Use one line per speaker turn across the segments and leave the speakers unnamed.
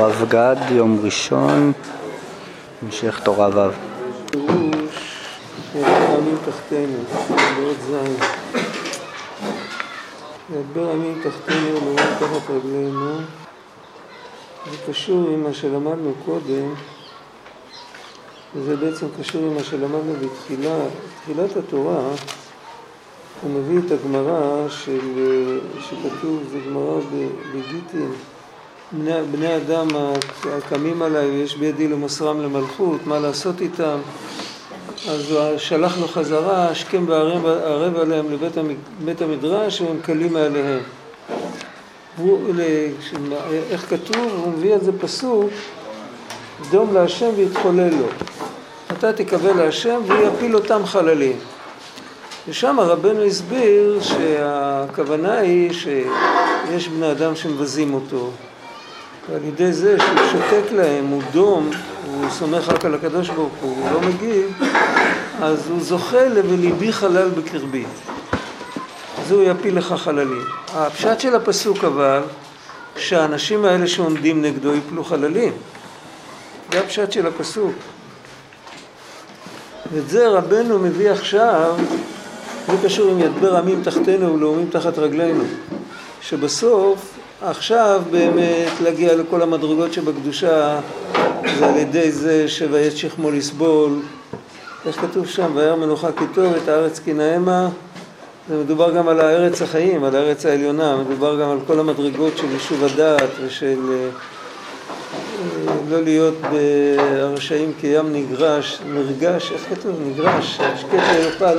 רב גד, יום ראשון, המשך תורה ו'.
עמים תחתינו, בעוד זין. ידבר עמים תחתינו ולאומם תחת רגלינו. זה קשור עם מה שלמדנו קודם, וזה בעצם קשור עם מה שלמדנו בתחילה, תחילת התורה. הוא מביא את הגמרא שכתוב, זה גמרא בגיטין. בני, בני אדם הקמים עליי ויש בידי למוסרם למלכות, מה לעשות איתם? אז הוא שלח לו חזרה, השכם וערב עליהם לבית המדרש והם קלים מעליהם. הוא, איך כתוב? הוא מביא על זה פסוק, דום להשם ויתחולל לו. אתה תקווה להשם והוא יפיל אותם חללים. ושם רבנו הסביר שהכוונה היא שיש בני אדם שמבזים אותו, ועל ידי זה שהוא שותק להם, הוא דום, הוא סומך רק על הקדוש ברוך הוא, הוא לא מגיב, אז הוא זוכה ל"וליבי חלל בקרבי". אז הוא יפיל לך חללים. הפשט של הפסוק אבל, שהאנשים האלה שעומדים נגדו יפלו חללים. זה הפשט של הפסוק. ואת זה רבנו מביא עכשיו, זה קשור עם ידבר עמים תחתינו ולאומים תחת רגלינו. שבסוף עכשיו באמת להגיע לכל המדרגות שבקדושה זה על ידי זה שויית שכמו לסבול. איך כתוב שם? וירא מנוחה כי טוב את הארץ כי נאמה זה מדובר גם על הארץ החיים, על הארץ העליונה, מדובר גם על כל המדרגות של יישוב הדעת ושל אה, לא להיות ברשעים כים נגרש, נרגש, איך כתוב? נגרש, השקט יופל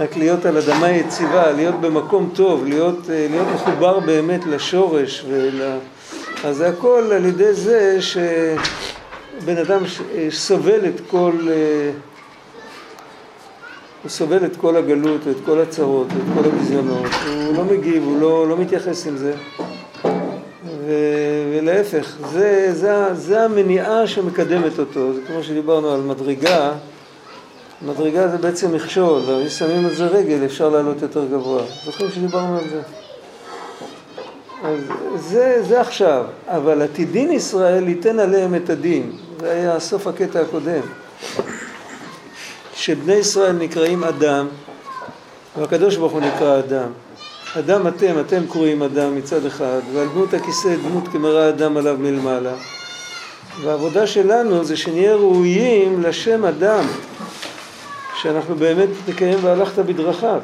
רק להיות על אדמה יציבה, להיות במקום טוב, להיות, אה, להיות מחובר באמת לשורש ול... אז זה הכל על ידי זה שבן אדם אה, סובל את כל, אה, הוא סובל את כל הגלות ואת כל הצרות ואת כל הביזיונות, הוא לא מגיב, הוא לא, לא מתייחס עם זה. ו, ולהפך, זה, זה, זה המניעה שמקדמת אותו, זה כמו שדיברנו על מדרגה מדרגה זה בעצם מכשול, ואם שמים על זה רגל אפשר לעלות יותר גבוה. זוכרים שדיברנו על זה? אז זה, זה עכשיו, אבל עתידין ישראל ייתן עליהם את הדין. זה היה סוף הקטע הקודם. שבני ישראל נקראים אדם, והקדוש ברוך הוא נקרא אדם. אדם אתם, אתם קרואים אדם מצד אחד, ועל דמות הכיסא דמות כמראה אדם עליו מלמעלה. והעבודה שלנו זה שנהיה ראויים לשם אדם. שאנחנו באמת נקיים והלכת בדרכיו.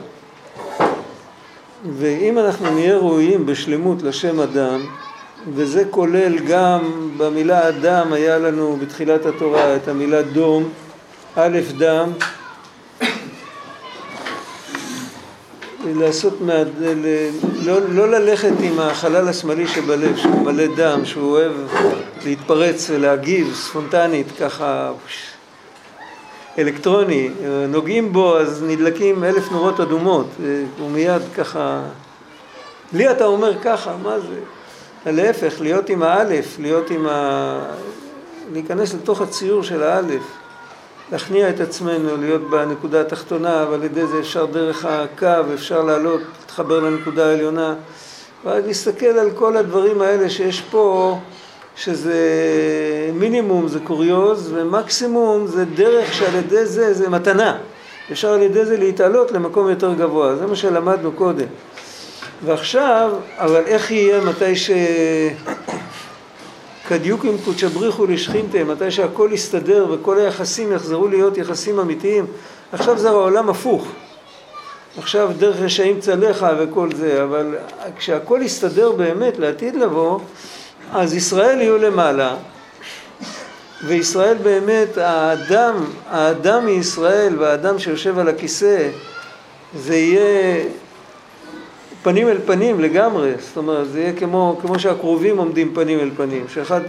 ואם אנחנו נהיה ראויים בשלמות לשם אדם, וזה כולל גם במילה אדם, היה לנו בתחילת התורה את המילה דום, א' דם, לעשות, מה, לא, לא ללכת עם החלל השמאלי שבלב, שהוא מלא דם, שהוא אוהב להתפרץ ולהגיב ספונטנית, ככה אלקטרוני, נוגעים בו אז נדלקים אלף נורות אדומות, הוא מיד ככה, לי אתה אומר ככה, מה זה? להפך, להיות עם האלף, להיות עם ה... להיכנס לתוך הציור של האלף, להכניע את עצמנו, להיות בנקודה התחתונה, ועל ידי זה אפשר דרך הקו, אפשר לעלות, להתחבר לנקודה העליונה, ואז להסתכל על כל הדברים האלה שיש פה שזה מינימום זה קוריוז ומקסימום זה דרך שעל ידי זה זה מתנה. אפשר על ידי זה להתעלות למקום יותר גבוה, זה מה שלמדנו קודם. ועכשיו, אבל איך יהיה מתי ש... כדיוקים קודשבריחו לשכינתם, מתי שהכל יסתדר וכל היחסים יחזרו להיות יחסים אמיתיים, עכשיו זה העולם הפוך. עכשיו דרך רשעים צלחה וכל זה, אבל כשהכל יסתדר באמת לעתיד לבוא, אז ישראל יהיו למעלה, וישראל באמת, האדם, האדם מישראל והאדם שיושב על הכיסא, זה יהיה פנים אל פנים לגמרי, זאת אומרת, זה יהיה כמו, כמו שהקרובים עומדים פנים אל פנים, שאחד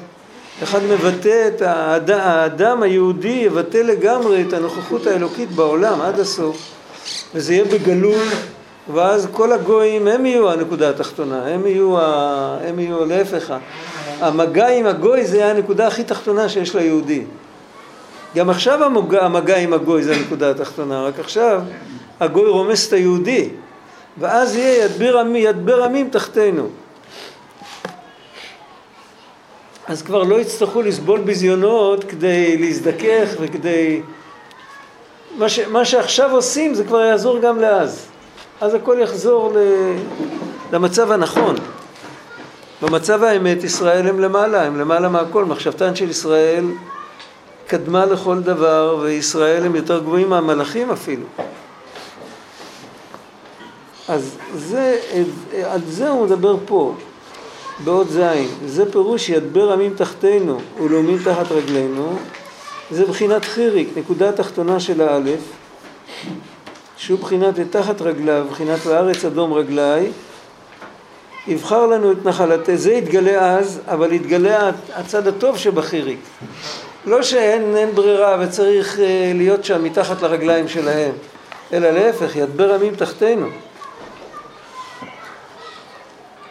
אחד מבטא את האדם, האדם היהודי יבטא לגמרי את הנוכחות האלוקית בעולם עד הסוף, וזה יהיה בגלוי ואז כל הגויים הם יהיו הנקודה התחתונה, הם יהיו, ה... הם יהיו להפך, המגע עם הגוי זה הנקודה הכי תחתונה שיש ליהודי. גם עכשיו המגע, המגע עם הגוי זה הנקודה התחתונה, רק עכשיו הגוי רומס את היהודי, ואז יהיה ידבר עמים, ידבר עמים תחתינו. אז כבר לא יצטרכו לסבול ביזיונות כדי להזדכך וכדי... מה, ש... מה שעכשיו עושים זה כבר יעזור גם לאז. אז הכל יחזור ל... למצב הנכון. במצב האמת ישראל הם למעלה, הם למעלה מהכל. מחשבתן של ישראל קדמה לכל דבר, וישראל הם יותר גבוהים מהמלאכים אפילו. אז זה, על זה הוא מדבר פה, בעוד זין. זה פירוש ידבר עמים תחתינו ולאומים תחת רגלינו. זה בחינת חיריק, נקודה התחתונה של האלף, שהוא בחינת תחת רגליו, בחינת וארץ אדום רגלי. יבחר לנו את נחלתי, זה יתגלה אז, אבל יתגלה הצד הטוב שבחיריק. לא שאין ברירה וצריך אה, להיות שם מתחת לרגליים שלהם, אלא להפך, ידבר עמים תחתינו.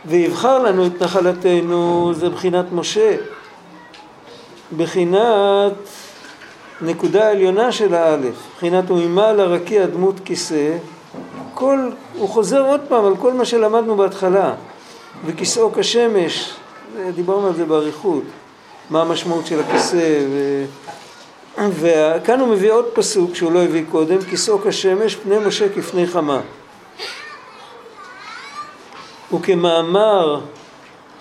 ויבחר לנו את נחלתנו, זה בחינת משה. בחינת נקודה עליונה של האלף, בחינת ומימה לרקיע דמות כיסא, כל, הוא חוזר עוד פעם על כל מה שלמדנו בהתחלה, וכיסאו כשמש, דיברנו על זה באריכות, מה המשמעות של הכיסא, ו... וכאן הוא מביא עוד פסוק שהוא לא הביא קודם, כיסאו כשמש פני משה כפני חמה. וכמאמר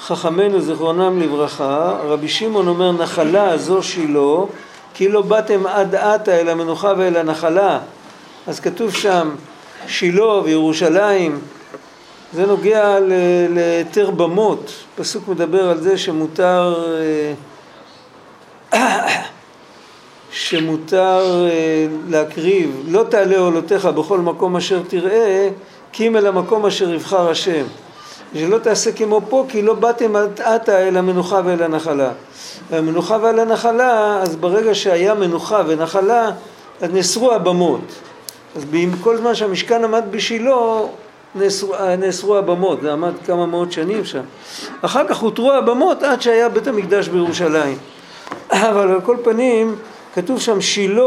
חכמינו זיכרונם לברכה, רבי שמעון אומר נחלה זו שילה, כי לא באתם עד עתה אל המנוחה ואל הנחלה. אז כתוב שם שילה וירושלים, זה נוגע להיתר במות, פסוק מדבר על זה שמותר אה, שמותר אה, להקריב לא תעלה עולותיך בכל מקום אשר תראה כי אם אל המקום אשר יבחר השם שלא תעשה כמו פה כי לא באתם עתה אל המנוחה ואל הנחלה. והמנוחה ואל הנחלה, אז ברגע שהיה מנוחה ונחלה, אז נאסרו הבמות. אז כל זמן שהמשכן עמד בשילה, נאסרו, נאסרו הבמות, זה עמד כמה מאות שנים שם. אחר כך הותרו הבמות עד שהיה בית המקדש בירושלים. אבל על כל פנים, כתוב שם שילה,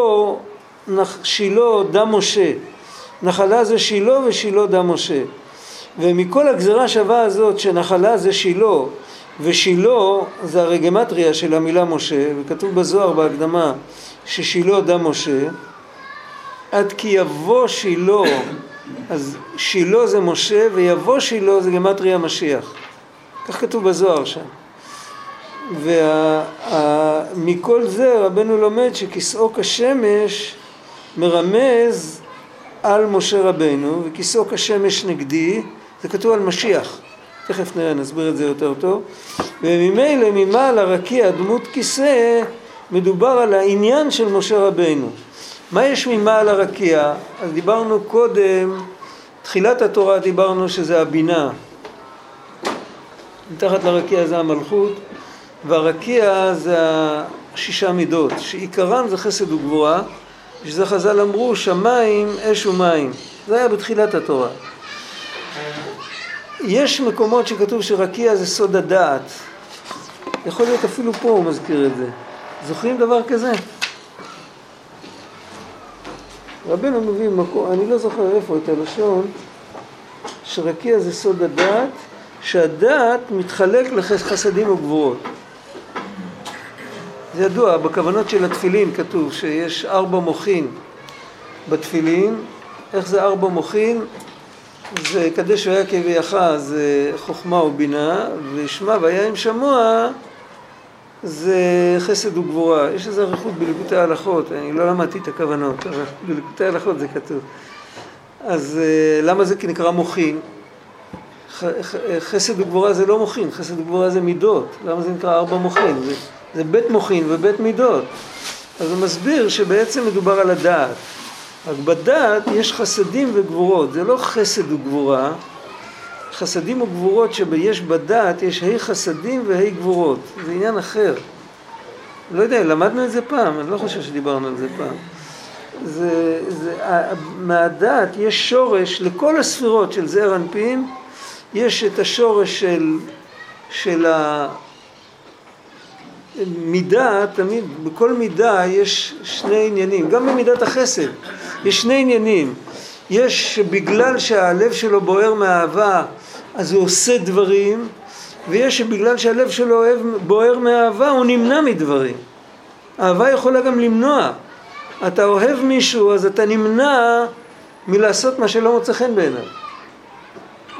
שילה דם משה. נחלה זה שילה ושילה דם משה. ומכל הגזרה שווה הזאת שנחלה זה שילה ושילה זה הרגמטריה של המילה משה וכתוב בזוהר בהקדמה ששילה דם משה עד כי יבוא שילה אז שילה זה משה ויבוא שילה זה גמטריה משיח כך כתוב בזוהר שם ומכל זה רבנו לומד שכיסאו כשמש מרמז על משה רבנו וכיסאו כשמש נגדי זה כתוב על משיח, תכף נראה, נסביר את זה יותר טוב. וממילא ממעל הרקיע דמות כיסא מדובר על העניין של משה רבנו. מה יש ממעל הרקיע? אז דיברנו קודם, תחילת התורה דיברנו שזה הבינה. מתחת לרקיע זה המלכות, והרקיע זה השישה מידות, שעיקרם זה חסד וגבורה, ושזה חז"ל אמרו שמיים, אש ומים. זה היה בתחילת התורה. יש מקומות שכתוב שרקיע זה סוד הדעת. יכול להיות אפילו פה הוא מזכיר את זה. זוכרים דבר כזה? רבנו מביא מקום, אני לא זוכר איפה את הלשון, שרקיע זה סוד הדעת, שהדעת מתחלק לחסדים וגבורות. זה ידוע, בכוונות של התפילין כתוב שיש ארבע מוחין בתפילין, איך זה ארבע מוחין? זה קדש והיה כביאך זה חוכמה ובינה, ושמע והיה עם שמוע זה חסד וגבורה. יש איזו אריכות בליקוטי ההלכות, אני לא למדתי את הכוונות, אבל בליקוטי ההלכות זה כתוב. אז אה, למה זה נקרא מוחין? חסד וגבורה זה לא מוחין, חסד וגבורה זה מידות. למה זה נקרא ארבע מוחין? זה, זה בית מוחין ובית מידות. אז הוא מסביר שבעצם מדובר על הדעת. רק בדת יש חסדים וגבורות, זה לא חסד וגבורה, חסדים וגבורות שיש בדת יש ה' חסדים וה' גבורות, זה עניין אחר. לא יודע, למדנו את זה פעם, אני לא חושב שדיברנו על זה פעם. זה, זה, מהדת יש שורש לכל הספירות של זעיר אנפין, יש את השורש של, של מידה, תמיד, בכל מידה יש שני עניינים, גם במידת החסד יש שני עניינים, יש שבגלל שהלב שלו בוער מאהבה אז הוא עושה דברים ויש שבגלל שהלב שלו אוהב, בוער מאהבה, הוא נמנע מדברים. אהבה יכולה גם למנוע. אתה אוהב מישהו, אז אתה נמנע מלעשות מה שלא מוצא חן בעיניו.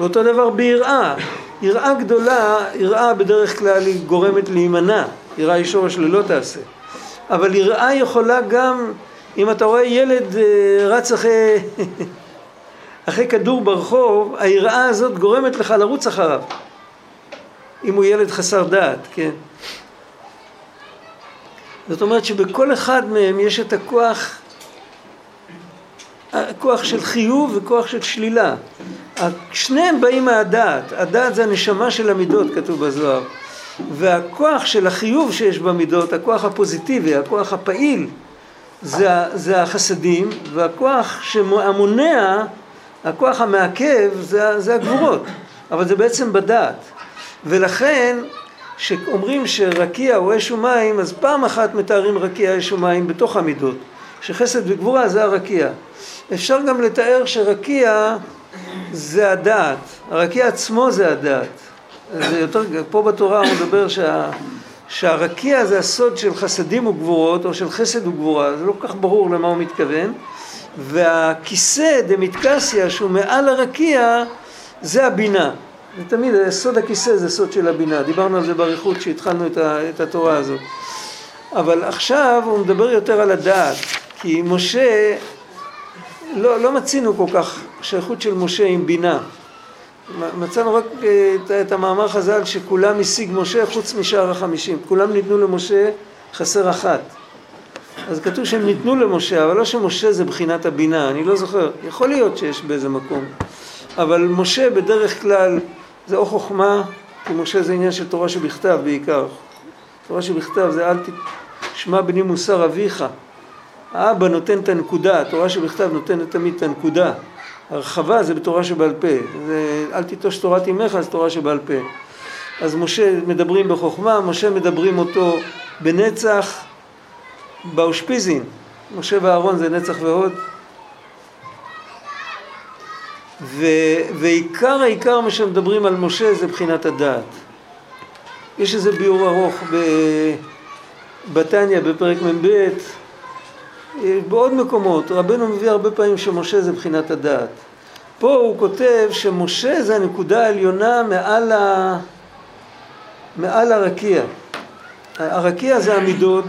ואותו דבר ביראה. יראה גדולה, יראה בדרך כלל היא גורמת להימנע. יראה היא שורש ללא תעשה. אבל יראה יכולה גם, אם אתה רואה ילד אה, רץ אחרי, אחרי כדור ברחוב, היראה הזאת גורמת לך לרוץ אחריו. אם הוא ילד חסר דעת, כן? זאת אומרת שבכל אחד מהם יש את הכוח, הכוח של חיוב וכוח של שלילה. שניהם באים מהדעת, הדעת זה הנשמה של המידות כתוב בזוהר והכוח של החיוב שיש במידות, הכוח הפוזיטיבי, הכוח הפעיל זה, זה החסדים והכוח המונע, הכוח המעכב זה, זה הגבורות אבל זה בעצם בדעת. ולכן כשאומרים שרקיע הוא אש ומים אז פעם אחת מתארים רקיע אש ומים בתוך המידות שחסד וגבורה זה הרקיע. אפשר גם לתאר שרקיע זה הדעת, הרקיע עצמו זה הדעת. זה יותר, פה בתורה הוא מדבר שה, שהרקיע זה הסוד של חסדים וגבורות, או של חסד וגבורה, זה לא כל כך ברור למה הוא מתכוון, והכיסא דמתקסיה שהוא מעל הרקיע זה הבינה. ותמיד סוד הכיסא זה סוד של הבינה, דיברנו על זה באריכות כשהתחלנו את, ה, את התורה הזאת. אבל עכשיו הוא מדבר יותר על הדעת, כי משה לא, לא מצינו כל כך שייכות של משה עם בינה. מצאנו רק אה, את, את המאמר חז"ל שכולם השיג משה חוץ משאר החמישים. כולם ניתנו למשה, חסר אחת. אז כתוב שהם ניתנו למשה, אבל לא שמשה זה בחינת הבינה, אני לא זוכר. יכול להיות שיש באיזה מקום. אבל משה בדרך כלל זה או חוכמה, כי משה זה עניין של תורה שבכתב בעיקר. תורה שבכתב זה אל תשמע בני מוסר אביך. האבא נותן את הנקודה, התורה שבכתב נותנת תמיד את הנקודה. הרחבה זה בתורה שבעל פה. זה, אל תיטוש תורת אמך, זה תורה שבעל פה. אז משה מדברים בחוכמה, משה מדברים אותו בנצח, באושפיזין. משה ואהרון זה נצח והוד. ו, ועיקר העיקר מה שמדברים על משה זה בחינת הדעת. יש איזה ביאור ארוך בתניא בפרק מ"ב בעוד מקומות, רבנו מביא הרבה פעמים שמשה זה בחינת הדעת. פה הוא כותב שמשה זה הנקודה העליונה מעל, ה... מעל הרקיע. הרקיע זה המידות,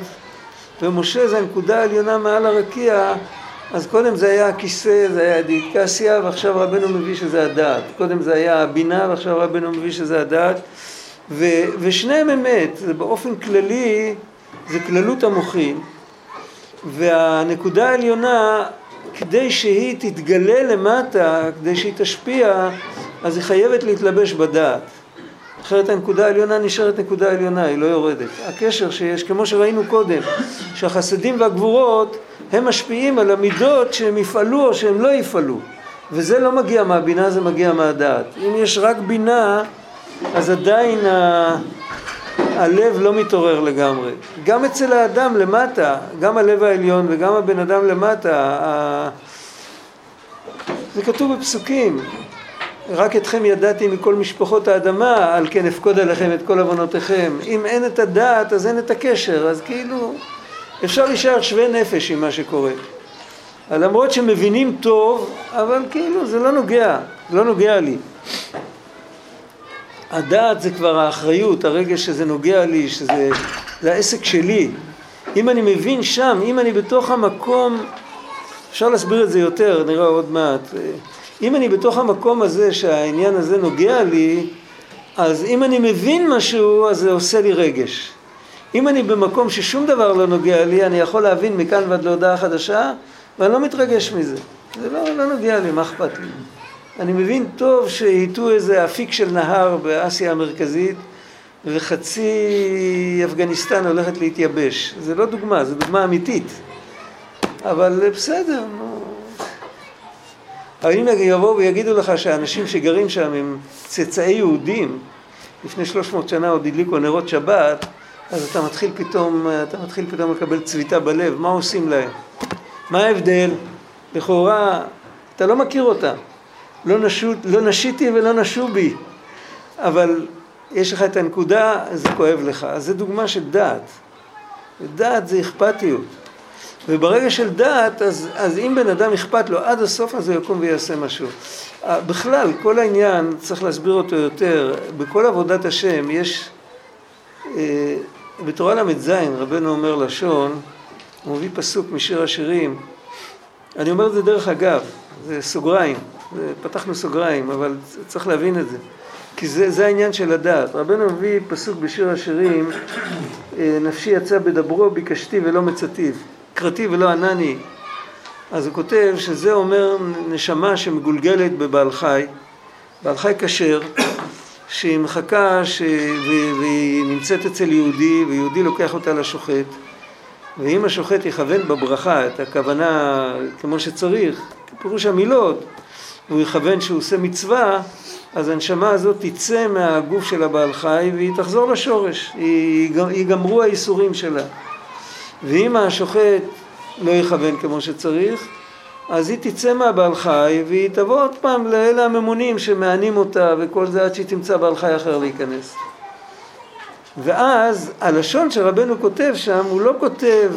ומשה זה הנקודה העליונה מעל הרקיע, אז קודם זה היה הכיסא, זה היה הדידקסיה, ועכשיו רבנו מביא שזה הדעת. קודם זה היה הבינה, ועכשיו רבנו מביא שזה הדעת. ו... ושניהם אמת, זה באופן כללי, זה כללות המוחין. והנקודה העליונה, כדי שהיא תתגלה למטה, כדי שהיא תשפיע, אז היא חייבת להתלבש בדעת. אחרת הנקודה העליונה נשארת נקודה עליונה, היא לא יורדת. הקשר שיש, כמו שראינו קודם, שהחסדים והגבורות הם משפיעים על המידות שהם יפעלו או שהם לא יפעלו. וזה לא מגיע מהבינה, זה מגיע מהדעת. אם יש רק בינה, אז עדיין הלב לא מתעורר לגמרי. גם אצל האדם למטה, גם הלב העליון וגם הבן אדם למטה, זה כתוב בפסוקים. רק אתכם ידעתי מכל משפחות האדמה, על כן אפקוד עליכם את כל עוונותיכם. אם אין את הדעת, אז אין את הקשר, אז כאילו אפשר להישאר שווה נפש עם מה שקורה. למרות שמבינים טוב, אבל כאילו זה לא נוגע, לא נוגע לי. הדעת זה כבר האחריות, הרגע שזה נוגע לי, שזה זה העסק שלי. אם אני מבין שם, אם אני בתוך המקום, אפשר להסביר את זה יותר, נראה עוד מעט. אם אני בתוך המקום הזה שהעניין הזה נוגע לי, אז אם אני מבין משהו, אז זה עושה לי רגש. אם אני במקום ששום דבר לא נוגע לי, אני יכול להבין מכאן ועד להודעה חדשה, ואני לא מתרגש מזה. זה לא, לא נוגע לי, מה אכפת לי? אני מבין טוב שהיטו איזה אפיק של נהר באסיה המרכזית וחצי אפגניסטן הולכת להתייבש. זה לא דוגמה, זו דוגמה אמיתית. אבל בסדר. אבל אם יבואו ויגידו לך שהאנשים שגרים שם הם צאצאי יהודים, לפני 300 שנה עוד הדליקו נרות שבת, אז אתה מתחיל פתאום, אתה מתחיל פתאום לקבל צביטה בלב, מה עושים להם? מה ההבדל? לכאורה, אתה לא מכיר אותם. לא, נשו, לא נשיתי ולא נשו בי, אבל יש לך את הנקודה, זה כואב לך. אז זו דוגמה של דעת. דעת זה אכפתיות. וברגע של דעת, אז, אז אם בן אדם אכפת לו עד הסוף, אז הוא יקום ויעשה משהו. אה, בכלל, כל העניין, צריך להסביר אותו יותר, בכל עבודת השם יש, אה, בתורה ל"ז, רבנו אומר לשון, הוא מביא פסוק משיר השירים, אני אומר את זה דרך אגב, זה סוגריים, זה, פתחנו סוגריים, אבל צריך להבין את זה. כי זה, זה העניין של הדעת. רבנו מביא פסוק בשיר השירים, אה, נפשי יצא בדברו, ביקשתי ולא מצאתיו, קראתי ולא ענני. אז הוא כותב שזה אומר נשמה שמגולגלת בבעל חי, בעל חי כשר, שהיא מחכה ש... והיא נמצאת אצל יהודי, ויהודי לוקח אותה לשוחט, ואם השוחט יכוון בברכה את הכוונה כמו שצריך, פירוש המילות, והוא יכוון שהוא עושה מצווה, אז הנשמה הזאת תצא מהגוף של הבעל חי והיא תחזור לשורש, ייגמרו האיסורים שלה. ואם השוחט לא יכוון כמו שצריך, אז היא תצא מהבעל חי והיא תבוא עוד פעם לאלה הממונים שמענים אותה וכל זה עד שהיא תמצא בעל חי אחר להיכנס. ואז הלשון שרבנו כותב שם, הוא לא כותב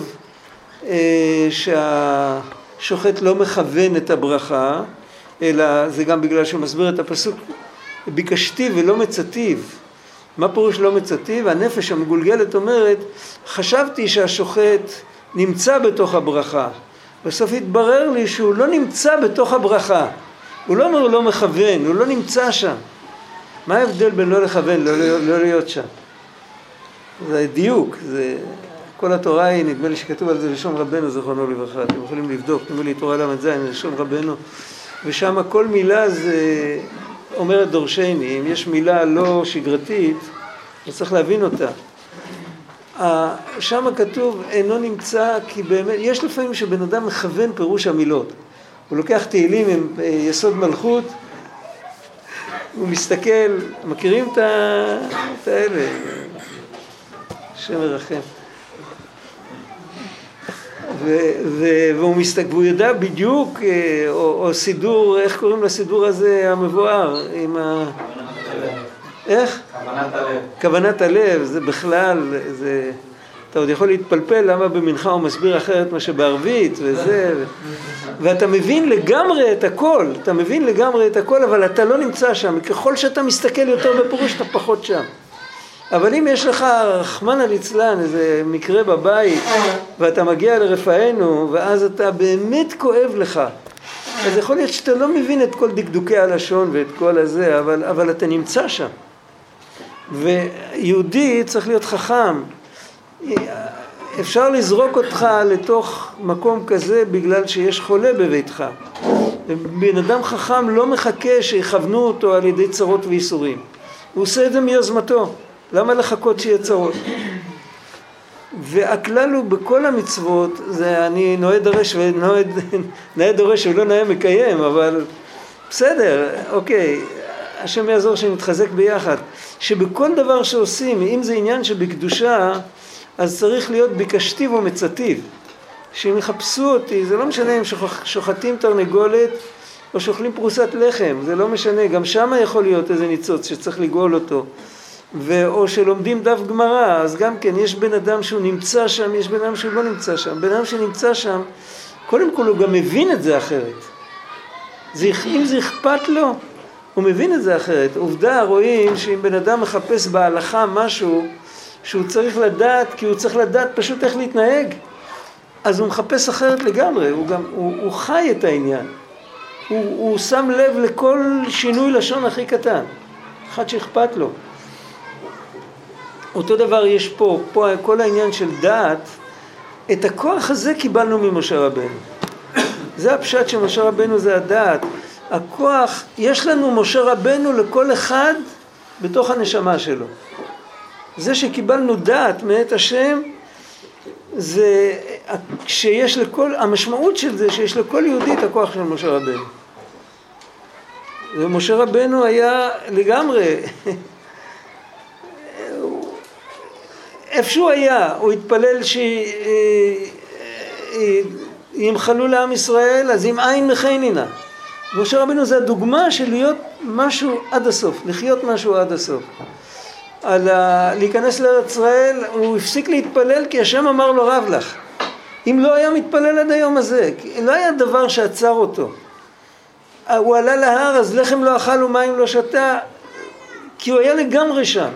אה, שהשוחט לא מכוון את הברכה, אלא זה גם בגלל שהוא מסביר את הפסוק ביקשתי ולא מצאתיו. מה פירוש לא מצאתיו? הנפש המגולגלת אומרת, חשבתי שהשוחט נמצא בתוך הברכה. בסוף התברר לי שהוא לא נמצא בתוך הברכה. הוא לא אומר לא מכוון, הוא לא נמצא שם. מה ההבדל בין לא לכוון, לא, לא, לא להיות שם? זה דיוק, זה... כל התורה היא, נדמה לי שכתוב על זה לשון רבנו זכרונו לברכה, אתם יכולים לבדוק, נדמה לי תורה ל"ז, לשון רבנו, ושם כל מילה זה אומרת דורשני, אם יש מילה לא שגרתית, אז צריך להבין אותה. שם כתוב אינו נמצא כי באמת, יש לפעמים שבן אדם מכוון פירוש המילות. הוא לוקח תהילים עם אה, יסוד מלכות, הוא מסתכל, מכירים את האלה? השם ירחם. והוא, מסתכל, והוא יודע בדיוק, אה, או, או סידור, איך קוראים לסידור הזה המבואר, עם ה... איך?
כוונת הלב.
כוונת הלב, זה בכלל, זה... אתה עוד יכול להתפלפל למה במנחה הוא מסביר אחרת מה שבערבית וזה, ו... ואתה מבין לגמרי את הכל, אתה מבין לגמרי את הכל, אבל אתה לא נמצא שם, ככל שאתה מסתכל יותר בפירוש אתה פחות שם. אבל אם יש לך, רחמנא ליצלן, איזה מקרה בבית, ואתה מגיע לרפאנו, ואז אתה באמת כואב לך, אז יכול להיות שאתה לא מבין את כל דקדוקי הלשון ואת כל הזה, אבל, אבל אתה נמצא שם. ויהודי צריך להיות חכם. אפשר לזרוק אותך לתוך מקום כזה בגלל שיש חולה בביתך. בן אדם חכם לא מחכה שיכוונו אותו על ידי צרות וייסורים. הוא עושה את זה מיוזמתו. למה לחכות שיהיה צרות? והכלל הוא בכל המצוות, זה אני נוהה דורש ונוהה נאה דורש ולא נאה מקיים, אבל בסדר, אוקיי, השם יעזור שנתחזק ביחד. שבכל דבר שעושים, אם זה עניין שבקדושה, אז צריך להיות ביקשתיו או מצתיו. שאם יחפשו אותי, זה לא משנה אם שוחטים תרנגולת או שאוכלים פרוסת לחם, זה לא משנה, גם שם יכול להיות איזה ניצוץ שצריך לגאול אותו. ו... או שלומדים דף גמרא, אז גם כן יש בן אדם שהוא נמצא שם, יש בן אדם שהוא לא נמצא שם. בן אדם שנמצא שם, קודם כל הוא גם מבין את זה אחרת. זה, אם זה אכפת לו, הוא מבין את זה אחרת. עובדה, רואים שאם בן אדם מחפש בהלכה משהו שהוא צריך לדעת, כי הוא צריך לדעת פשוט איך להתנהג, אז הוא מחפש אחרת לגמרי, הוא גם, הוא, הוא חי את העניין. הוא, הוא שם לב לכל שינוי לשון הכי קטן, אחד שאכפת לו. אותו דבר יש פה, פה כל העניין של דעת, את הכוח הזה קיבלנו ממשה רבנו. זה הפשט של משה רבנו זה הדעת. הכוח, יש לנו משה רבנו לכל אחד בתוך הנשמה שלו. זה שקיבלנו דעת מאת השם, זה שיש לכל, המשמעות של זה שיש לכל יהודי את הכוח של משה רבנו. ומשה רבנו היה לגמרי איפה שהוא היה, הוא התפלל שימחלו לעם ישראל, אז אם אין מחנינה. משה רבנו זה הדוגמה של להיות משהו עד הסוף, לחיות משהו עד הסוף. על ה... להיכנס לארץ ישראל, הוא הפסיק להתפלל כי השם אמר לו רב לך. אם לא היה מתפלל עד היום הזה, לא היה דבר שעצר אותו. הוא עלה להר, אז לחם לא אכל ומים לא שתה, כי הוא היה לגמרי שם.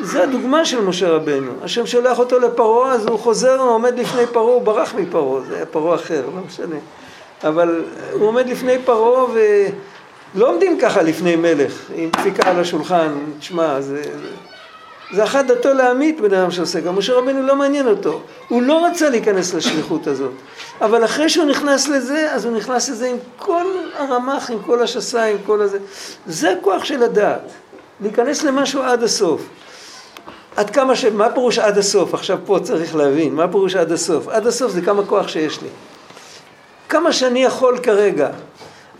זה הדוגמה של משה רבנו. השם שולח אותו לפרעה, אז הוא חוזר, הוא עומד לפני פרעה, הוא ברח מפרעה, זה היה פרעה אחר, לא משנה. אבל הוא עומד לפני פרעה ולא עומדים ככה לפני מלך, עם דפיקה על השולחן, תשמע, זה... זה אחת דתו להמית בן אדם שעושה, גם משה רבנו לא מעניין אותו, הוא לא רצה להיכנס לשליחות הזאת, אבל אחרי שהוא נכנס לזה, אז הוא נכנס לזה עם כל הרמ"ח, עם כל השסה, עם כל הזה, זה הכוח של הדעת, להיכנס למשהו עד הסוף. עד כמה ש... מה פירוש עד הסוף? עכשיו פה צריך להבין, מה פירוש עד הסוף? עד הסוף זה כמה כוח שיש לי. כמה שאני יכול כרגע.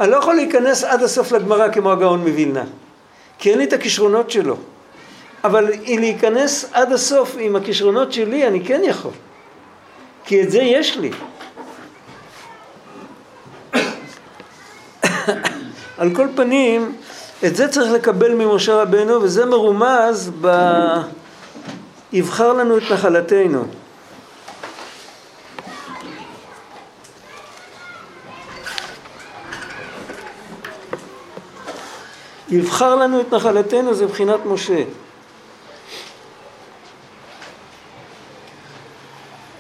אני לא יכול להיכנס עד הסוף לגמרא כמו הגאון מווילנה, כי אין לי את הכישרונות שלו. אבל להיכנס עד הסוף עם הכישרונות שלי, אני כן יכול. כי את זה יש לי. על כל פנים, את זה צריך לקבל ממשה רבנו, וזה מרומז ב... יבחר לנו את נחלתנו. יבחר לנו את נחלתנו זה מבחינת משה.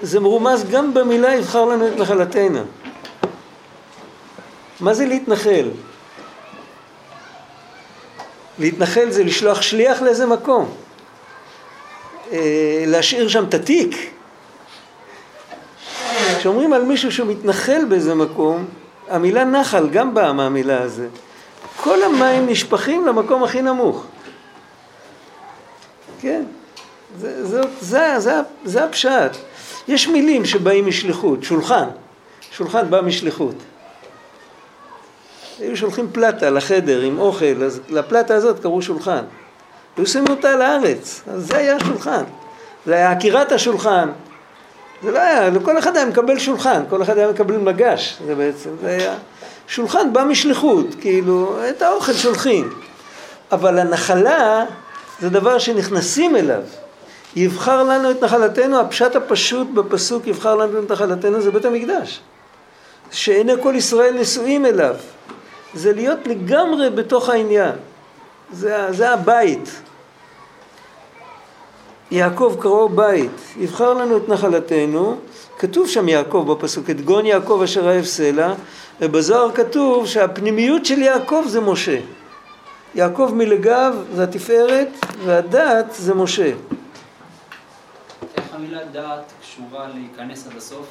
זה מרומז גם במילה יבחר לנו את נחלתנו. מה זה להתנחל? להתנחל זה לשלוח שליח לאיזה מקום. אה, להשאיר שם את התיק. כשאומרים על מישהו שהוא מתנחל באיזה מקום, המילה נחל גם באה מהמילה הזו. כל המים נשפכים למקום הכי נמוך. כן, זה, זה, זה, זה, זה הפשט. יש מילים שבאים משליחות, שולחן, שולחן בא משליחות. היו שולחים פלטה לחדר עם אוכל, אז לפלטה הזאת קראו שולחן. היו שמים אותה על הארץ, אז זה היה השולחן. זה היה עקירת השולחן. זה לא היה, כל אחד היה מקבל שולחן, כל אחד היה מקבל מגש, זה בעצם, זה היה... שולחן בא משליחות, כאילו, את האוכל שולחים. אבל הנחלה זה דבר שנכנסים אליו. יבחר לנו את נחלתנו, הפשט הפשוט בפסוק יבחר לנו את נחלתנו זה בית המקדש. שעיני כל ישראל נשואים אליו. זה להיות לגמרי בתוך העניין. זה, זה הבית. יעקב קראו בית, יבחר לנו את נחלתנו, כתוב שם יעקב בפסוק, את גון יעקב אשר אהב סלע, ובזוהר כתוב שהפנימיות של יעקב זה משה. יעקב מלגב זה התפארת, והדת זה משה.
איך המילה דעת קשורה להיכנס עד הסוף?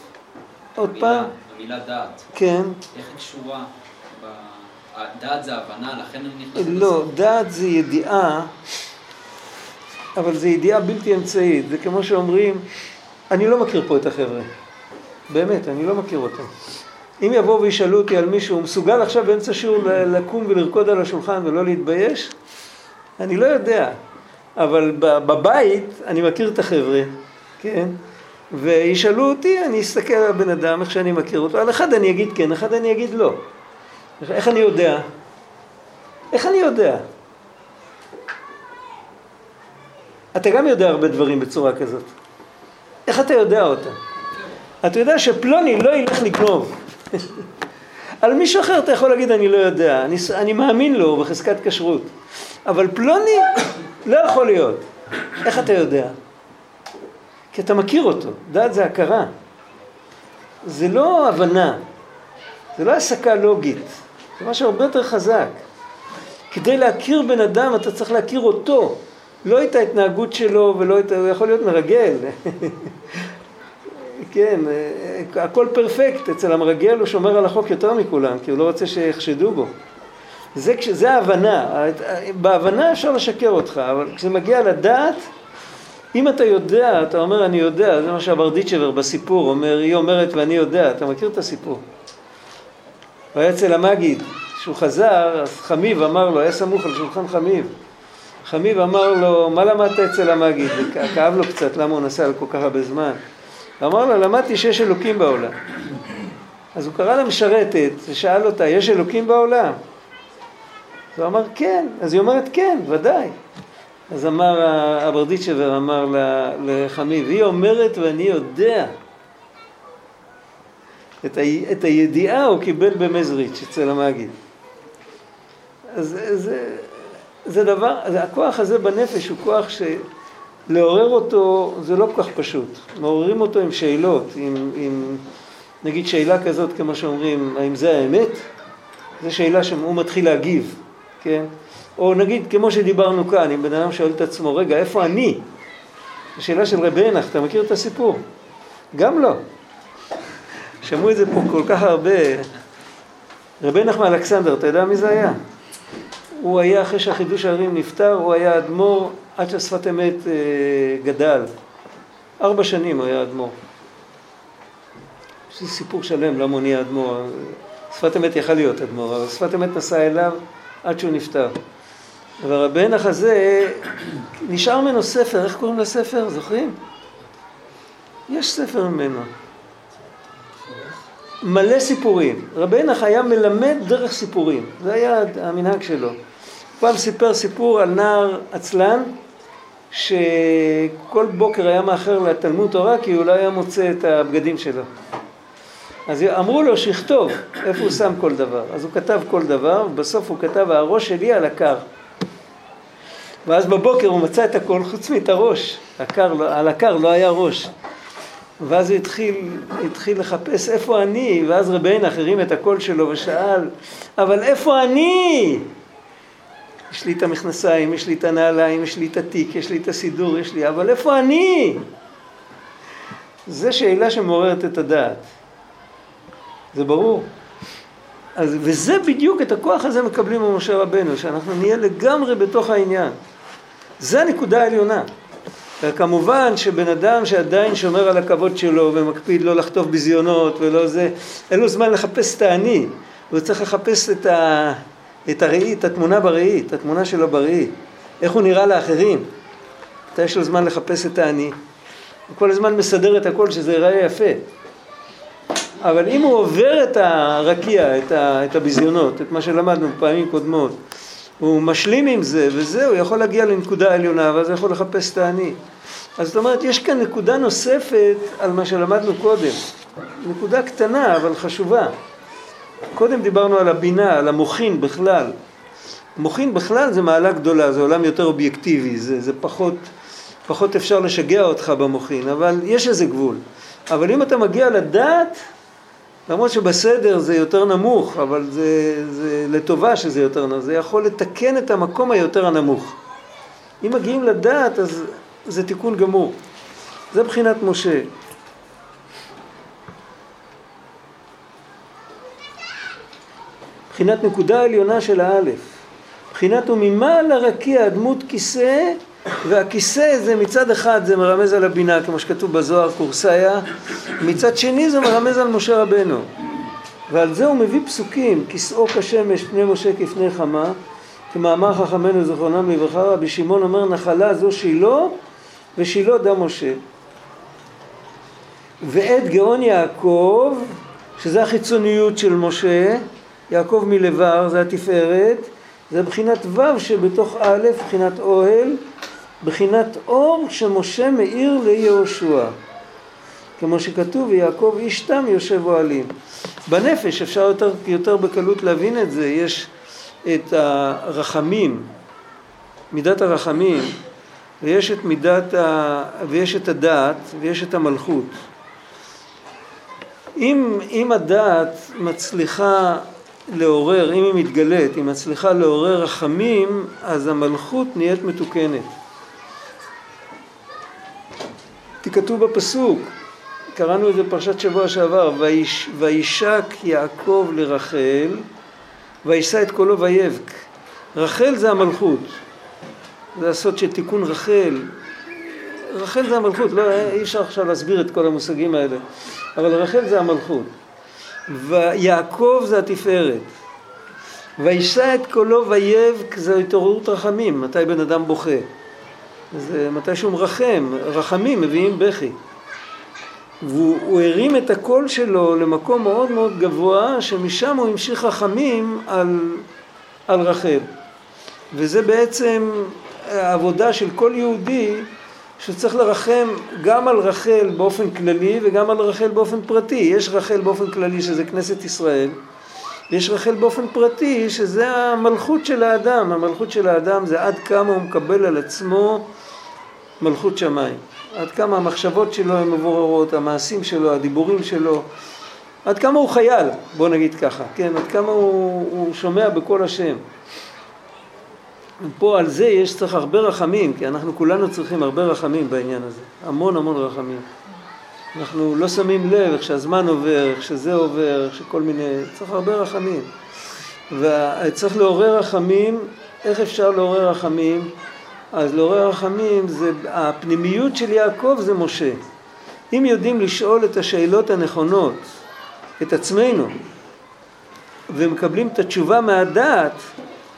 עוד
המילה,
פעם?
המילה דעת.
כן.
איך היא קשורה? ב... דעת זה הבנה, לכן אני נכנס
לא. דעת זה ידיעה, אבל זה ידיעה בלתי אמצעית. זה כמו שאומרים, אני לא מכיר פה את החבר'ה. באמת, אני לא מכיר אותם. אם יבואו וישאלו אותי על מישהו, הוא מסוגל עכשיו באמצע שיעור לקום ולרקוד על השולחן ולא להתבייש? אני לא יודע. אבל בבית אני מכיר את החבר'ה, כן? וישאלו אותי, אני אסתכל על הבן אדם, איך שאני מכיר אותו. על אחד אני אגיד כן, אחד אני אגיד לא. איך אני יודע? איך אני יודע? אתה גם יודע הרבה דברים בצורה כזאת. איך אתה יודע אותם? אתה יודע שפלוני לא ילך לגנוב. על מישהו אחר אתה יכול להגיד אני לא יודע, אני, אני מאמין לו בחזקת כשרות, אבל פלוני לא יכול להיות. איך אתה יודע? כי אתה מכיר אותו, דעת זה הכרה. זה לא הבנה, זה לא הסקה לוגית, זה משהו הרבה יותר חזק. כדי להכיר בן אדם אתה צריך להכיר אותו, לא את ההתנהגות שלו ולא את... הוא יכול להיות מרגל. כן, הכל פרפקט, אצל המרגל הוא שומר על החוק יותר מכולם, כי הוא לא רוצה שיחשדו בו. זה, זה ההבנה, בהבנה אפשר לשקר אותך, אבל כשזה מגיע לדעת, אם אתה יודע, אתה אומר אני יודע, זה מה שהברדיצ'בר בסיפור אומר, היא אומרת ואני יודע, אתה מכיר את הסיפור. הוא היה אצל המגיד, כשהוא חזר, אז חמיב אמר לו, היה סמוך על שולחן חמיב. חמיב אמר לו, מה למדת אצל המגיד? כאב לו קצת, למה הוא נסע על כל כך הרבה זמן. אמר לה, למדתי שיש אלוקים בעולם. אז הוא קרא למשרתת ושאל אותה, יש אלוקים בעולם? אז הוא אמר, כן. אז היא אומרת, כן, ודאי. אז אמר הברדיצ'בר, אמר לחמיב, היא אומרת ואני יודע. את, ה, את הידיעה הוא קיבל במזריץ' אצל המגיד. אז זה, זה דבר, הכוח הזה בנפש הוא כוח שלעורר אותו זה לא כל כך פשוט. מעוררים אותו עם שאלות, עם, עם נגיד שאלה כזאת כמו שאומרים, האם זה האמת? זו שאלה שהוא מתחיל להגיב, כן? או נגיד, כמו שדיברנו כאן, אם בן אדם שואל את עצמו, רגע, איפה אני? זו שאלה של רבי ענך, אתה מכיר את הסיפור? גם לא. שמעו את זה פה כל כך הרבה. רבי ענך מאלכסנדר, אתה יודע מי זה היה? הוא היה, אחרי שהחידוש הערים נפטר, הוא היה אדמו"ר עד שהשפת אמת אה, גדל. ארבע שנים הוא היה אדמו"ר. יש לי סיפור שלם למה הוא נהיה אדמו"ר. שפת אמת יכל להיות אדמו"ר, אבל שפת אמת נסע אליו עד שהוא נפטר. ורבי ענך הזה, נשאר ממנו ספר, איך קוראים לספר? זוכרים? יש ספר ממנו. מלא סיפורים. רבי ענך היה מלמד דרך סיפורים, זה היה המנהג שלו. פעם סיפר סיפור על נער עצלן, שכל בוקר היה מאחר לתלמוד תורה כי הוא לא היה מוצא את הבגדים שלו. אז אמרו לו שיכתוב איפה הוא שם כל דבר. אז הוא כתב כל דבר, ובסוף הוא כתב הראש שלי על הקר. ואז בבוקר הוא מצא את הכל חוץ מאת הראש. הקר, לא- על הקר לא היה ראש. ואז הוא התחיל, התחיל לחפש איפה אני, ואז רבי עינך הרים את הקול שלו ושאל, אבל איפה אני? יש לי את המכנסיים, יש לי את הנעליים, יש לי את התיק, יש לי את הסידור, יש לי, אבל איפה אני? זו שאלה שמעוררת את הדעת. זה ברור. אז, וזה בדיוק, את הכוח הזה מקבלים ממשה רבנו, שאנחנו נהיה לגמרי בתוך העניין. זה הנקודה העליונה. וכמובן שבן אדם שעדיין שומר על הכבוד שלו ומקפיד לא לחטוף ביזיונות ולא זה, אין לו זמן לחפש את האני, הוא צריך לחפש את, ה, את הראי, את התמונה בראי, את התמונה שלו בראי, איך הוא נראה לאחרים. מתי יש לו זמן לחפש את האני? הוא כל הזמן מסדר את הכל שזה ייראה יפה. אבל אם הוא עובר את הרקיע, את, ה, את הביזיונות, את מה שלמדנו פעמים קודמות, הוא משלים עם זה, וזהו, יכול להגיע לנקודה עליונה, ואז יכול לחפש את האני. אז זאת אומרת, יש כאן נקודה נוספת על מה שלמדנו קודם. נקודה קטנה, אבל חשובה. קודם דיברנו על הבינה, על המוחין בכלל. מוחין בכלל זה מעלה גדולה, זה עולם יותר אובייקטיבי, זה, זה פחות, פחות אפשר לשגע אותך במוחין, אבל יש איזה גבול. אבל אם אתה מגיע לדעת, למרות שבסדר זה יותר נמוך, אבל זה, זה לטובה שזה יותר נמוך, זה יכול לתקן את המקום היותר הנמוך. אם מגיעים לדעת, אז זה תיקון גמור. זה בחינת משה. בחינת נקודה עליונה של האלף. בחינת וממעל הרקיע דמות כיסא והכיסא זה מצד אחד זה מרמז על הבינה כמו שכתוב בזוהר קורסאיה מצד שני זה מרמז על משה רבנו ועל זה הוא מביא פסוקים כיסאו כשמש פני משה כפני חמה כמאמר חכמינו זכרונם לברכה רבי שמעון אומר נחלה זו שילה ושילה דם משה ועת גאון יעקב שזה החיצוניות של משה יעקב מלבר זה התפארת זה בחינת ו' שבתוך א', בחינת אוהל, בחינת אור שמשה מאיר ליהושע. כמו שכתוב, ויעקב איש תם יושב אוהלים. בנפש אפשר יותר, יותר בקלות להבין את זה, יש את הרחמים, מידת הרחמים, ויש את מידת ה... ויש את הדעת, ויש את המלכות. אם, אם הדעת מצליחה לעורר, אם היא מתגלית, היא מצליחה לעורר רחמים, אז המלכות נהיית מתוקנת. כתוב בפסוק, קראנו את זה בפרשת שבוע שעבר, ויש, וישק יעקב לרחל, וישא את קולו ויבק. רחל זה המלכות, זה הסוד של תיקון רחל. רחל זה המלכות, לא, אי אפשר עכשיו להסביר את כל המושגים האלה, אבל רחל זה המלכות. ויעקב זה התפארת. וישא את קולו ויבק זה התעוררות רחמים, מתי בן אדם בוכה. זה מתי שהוא מרחם, רחמים מביאים בכי. והוא הרים את הקול שלו למקום מאוד מאוד גבוה, שמשם הוא המשיך רחמים על, על רחל. וזה בעצם העבודה של כל יהודי שצריך לרחם גם על רחל באופן כללי וגם על רחל באופן פרטי. יש רחל באופן כללי שזה כנסת ישראל, ויש רחל באופן פרטי שזה המלכות של האדם. המלכות של האדם זה עד כמה הוא מקבל על עצמו מלכות שמיים. עד כמה המחשבות שלו הן מבוררות, המעשים שלו, הדיבורים שלו, עד כמה הוא חייל, בוא נגיד ככה, כן, עד כמה הוא, הוא שומע בקול השם. פה על זה יש צריך הרבה רחמים, כי אנחנו כולנו צריכים הרבה רחמים בעניין הזה, המון המון רחמים. אנחנו לא שמים לב איך שהזמן עובר, איך שזה עובר, איך שכל מיני, צריך הרבה רחמים. וצריך לעורר רחמים, איך אפשר לעורר רחמים? אז לעורר רחמים זה, הפנימיות של יעקב זה משה. אם יודעים לשאול את השאלות הנכונות, את עצמנו, ומקבלים את התשובה מהדעת,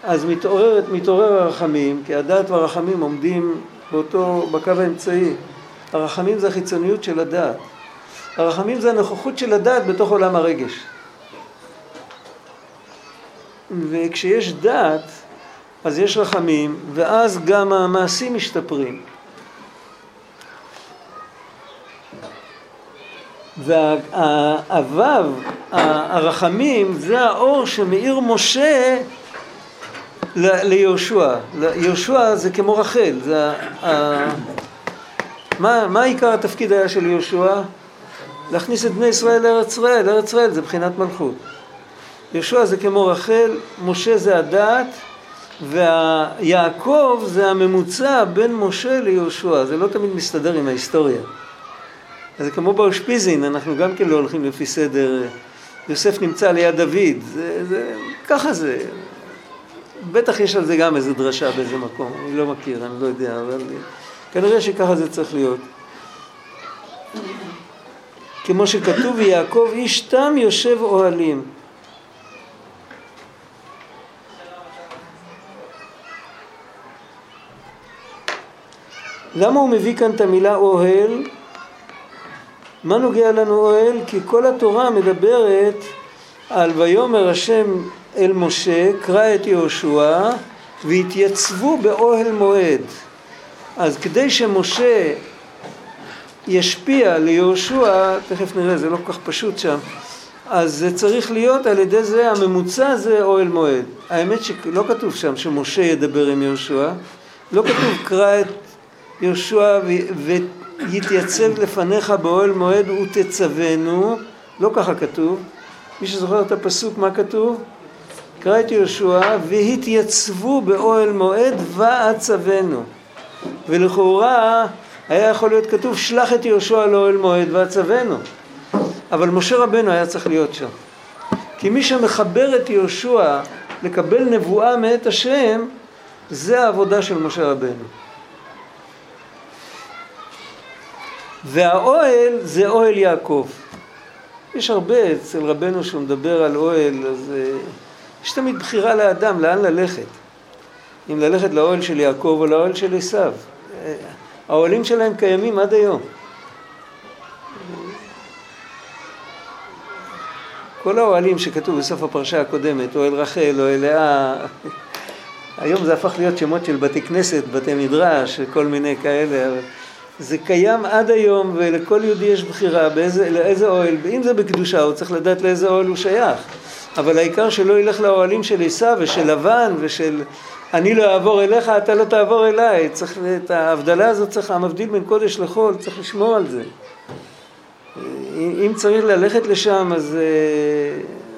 אז מתעורר, מתעורר הרחמים, כי הדעת והרחמים עומדים באותו, בקו האמצעי. הרחמים זה החיצוניות של הדעת. הרחמים זה הנוכחות של הדעת בתוך עולם הרגש. וכשיש דעת, אז יש רחמים, ואז גם המעשים משתפרים. והוו, הרחמים, זה האור שמאיר משה ליהושע. יהושע זה כמו רחל, זה ה... מה, מה עיקר התפקיד היה של יהושע? להכניס את בני ישראל לארץ ישראל, ארץ ישראל זה בחינת מלכות. יהושע זה כמו רחל, משה זה הדעת, ויעקב זה הממוצע בין משה ליהושע, זה לא תמיד מסתדר עם ההיסטוריה. אז זה כמו באושפיזין, אנחנו גם כן לא הולכים לפי סדר, יוסף נמצא ליד דוד, זה, זה, ככה זה, בטח יש על זה גם איזה דרשה באיזה מקום, אני לא מכיר, אני לא יודע, אבל כנראה שככה זה צריך להיות. כמו שכתוב, ויעקב איש תם יושב אוהלים. למה הוא מביא כאן את המילה אוהל? מה נוגע לנו אוהל? כי כל התורה מדברת על ויאמר השם אל משה, קרא את יהושע, והתייצבו באוהל מועד. אז כדי שמשה ישפיע ליהושע, תכף נראה, זה לא כל כך פשוט שם, אז זה צריך להיות על ידי זה, הממוצע זה אוהל מועד. האמת שלא כתוב שם שמשה ידבר עם יהושע, לא כתוב קרא את יהושע ויתייצב לפניך באוהל מועד ותצוונו, לא ככה כתוב. מי שזוכר את הפסוק, מה כתוב? קרא את יהושע והתייצבו באוהל מועד ואצוונו. ולכאורה היה יכול להיות כתוב שלח את יהושע לאוהל מועד ואצוונו. אבל משה רבנו היה צריך להיות שם. כי מי שמחבר את יהושע לקבל נבואה מאת השם, זה העבודה של משה רבנו. והאוהל זה אוהל יעקב. יש הרבה אצל רבנו שהוא מדבר על אוהל, אז uh, יש תמיד בחירה לאדם לאן ללכת. אם ללכת לאוהל של יעקב או לאוהל של עשיו. האוהלים שלהם קיימים עד היום. כל האוהלים שכתוב בסוף הפרשה הקודמת, אוהל רחל, אוהל לאה, היום זה הפך להיות שמות של בתי כנסת, בתי מדרש, כל מיני כאלה, זה קיים עד היום ולכל יהודי יש בחירה באיזה, לאיזה אוהל, אם זה בקדושה הוא צריך לדעת לאיזה אוהל הוא שייך, אבל העיקר שלא ילך לאוהלים של עשיו ושל לבן ושל אני לא אעבור אליך, אתה לא תעבור אליי, צריך, את ההבדלה הזאת צריך, המבדיל בין קודש לחול, צריך לשמור על זה. אם צריך ללכת לשם אז זה,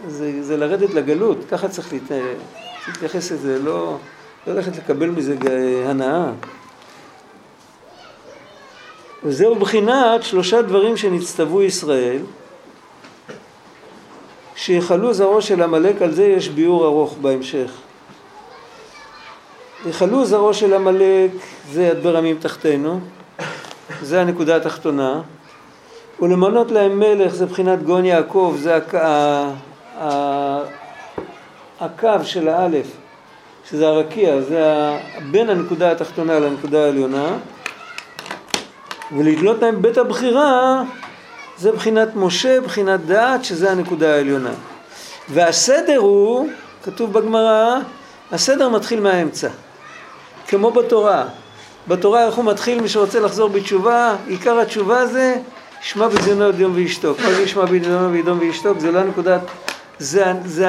זה, זה לרדת לגלות, ככה צריך להתייחס לזה, לא, לא ללכת לקבל מזה הנאה. וזהו בחינת שלושה דברים שנצטוו ישראל, שיכלו זרעו של עמלק, על זה יש ביאור ארוך בהמשך. יכלו זרעו של עמלק, זה יד ברמים תחתינו, זה הנקודה התחתונה, ולמנות להם מלך, זה בחינת גאון יעקב, זה הק... הקו של האלף, שזה הרקיע, זה בין הנקודה התחתונה לנקודה העליונה. ולתלות להם בית הבחירה זה בחינת משה, בחינת דעת, שזה הנקודה העליונה. והסדר הוא, כתוב בגמרא, הסדר מתחיל מהאמצע. כמו בתורה. בתורה איך הוא מתחיל, מי שרוצה לחזור בתשובה, עיקר התשובה זה שמע בזיונו יום וישתוק. מה זה ישמע בזיונו ועד יום וישתוק? זה לא הנקודת, זה, זה,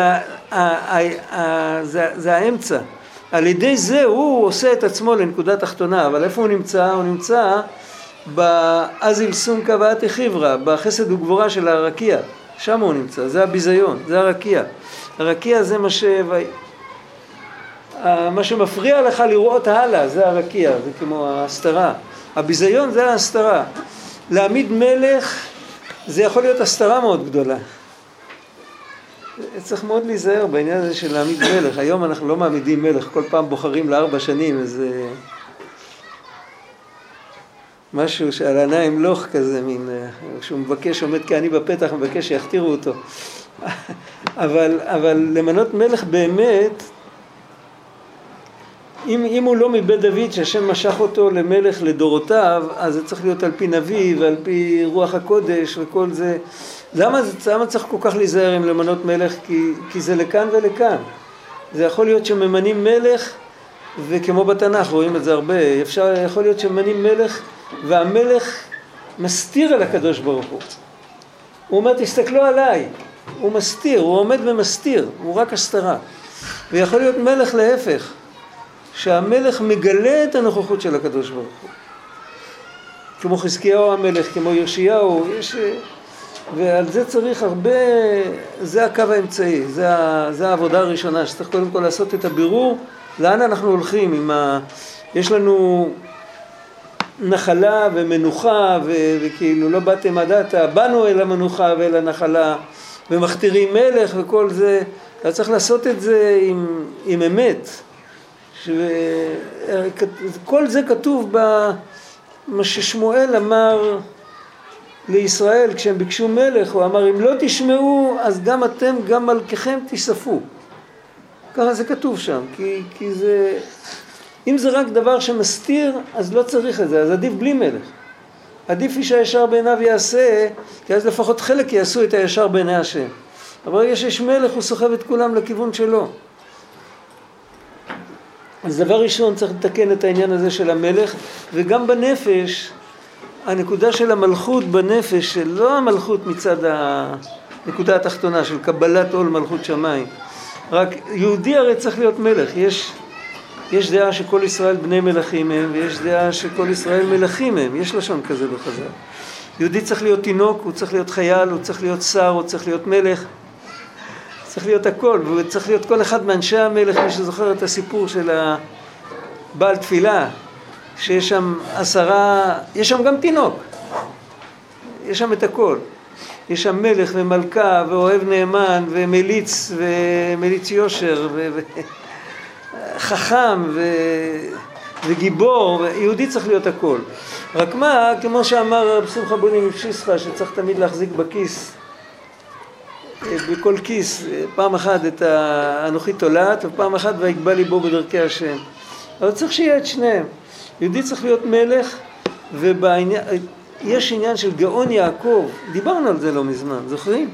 זה, זה האמצע. על ידי זה הוא עושה את עצמו לנקודה תחתונה, אבל איפה הוא נמצא? הוא נמצא באזיל סומקה ואתי חיברה, בחסד וגבורה של הרקיע. שם הוא נמצא, זה הביזיון, זה הרקיע. הרקיע זה מה ש... מה שמפריע לך לראות הלאה, זה הרקיע, זה כמו ההסתרה. הביזיון זה ההסתרה. להעמיד מלך זה יכול להיות הסתרה מאוד גדולה. צריך מאוד להיזהר בעניין הזה של להעמיד מלך. היום אנחנו לא מעמידים מלך, כל פעם בוחרים לארבע שנים איזה משהו שעל עיניי ימלוך כזה, מין, שהוא מבקש, עומד כעני בפתח, מבקש שיכתירו אותו. אבל, אבל למנות מלך באמת, אם, אם הוא לא מבית דוד שהשם משך אותו למלך לדורותיו, אז זה צריך להיות על פי נביא ועל פי רוח הקודש וכל זה. למה, למה צריך כל כך להיזהר עם למנות מלך? כי, כי זה לכאן ולכאן. זה יכול להיות שממנים מלך, וכמו בתנ"ך רואים את זה הרבה, אפשר, יכול להיות שממנים מלך והמלך מסתיר על הקדוש ברוך הוא. הוא אומר תסתכלו עליי, הוא מסתיר, הוא עומד ומסתיר, הוא רק הסתרה. ויכול להיות מלך להפך, שהמלך מגלה את הנוכחות של הקדוש ברוך הוא. כמו חזקיהו המלך, כמו ירשיהו, יש... ועל זה צריך הרבה, זה הקו האמצעי, זה, זה העבודה הראשונה, שצריך קודם כל לעשות את הבירור, לאן אנחנו הולכים, עם ה... יש לנו נחלה ומנוחה, ו... וכאילו לא באתם עד עתה, באנו אל המנוחה ואל הנחלה, ומכתירים מלך וכל זה, אתה צריך לעשות את זה עם, עם אמת. כל זה כתוב במה ששמואל אמר לישראל כשהם ביקשו מלך, הוא אמר אם לא תשמעו אז גם אתם, גם מלככם תספו. ככה זה כתוב שם, כי, כי זה, אם זה רק דבר שמסתיר אז לא צריך את זה, אז עדיף בלי מלך. עדיף איש הישר בעיניו יעשה, כי אז לפחות חלק יעשו את הישר בעיני השם. אבל ברגע שיש מלך הוא סוחב את כולם לכיוון שלו. אז דבר ראשון צריך לתקן את העניין הזה של המלך, וגם בנפש, הנקודה של המלכות בנפש, לא המלכות מצד הנקודה התחתונה של קבלת עול מלכות שמיים, רק יהודי הרי צריך להיות מלך, יש, יש דעה שכל ישראל בני מלכים הם, ויש דעה שכל ישראל מלכים הם, יש לשון כזה בחז"ל. יהודי צריך להיות תינוק, הוא צריך להיות חייל, הוא צריך להיות שר, הוא צריך להיות מלך. צריך להיות הכל, והוא צריך להיות כל אחד מאנשי המלך, מי שזוכר את הסיפור של הבעל תפילה, שיש שם עשרה, יש שם גם תינוק, יש שם את הכל. יש שם מלך ומלכה ואוהב נאמן ומליץ ומליץ יושר וחכם ו... וגיבור, יהודי צריך להיות הכל. רק מה, כמו שאמר רב שמחה בוני מפשיסחה, שצריך תמיד להחזיק בכיס בכל כיס, פעם אחת את האנוכי תולעת ופעם אחת ויגבה ליבו בדרכי השם. אבל צריך שיהיה את שניהם. יהודי צריך להיות מלך ובעניין, יש עניין של גאון יעקב, דיברנו על זה לא מזמן, זוכרים?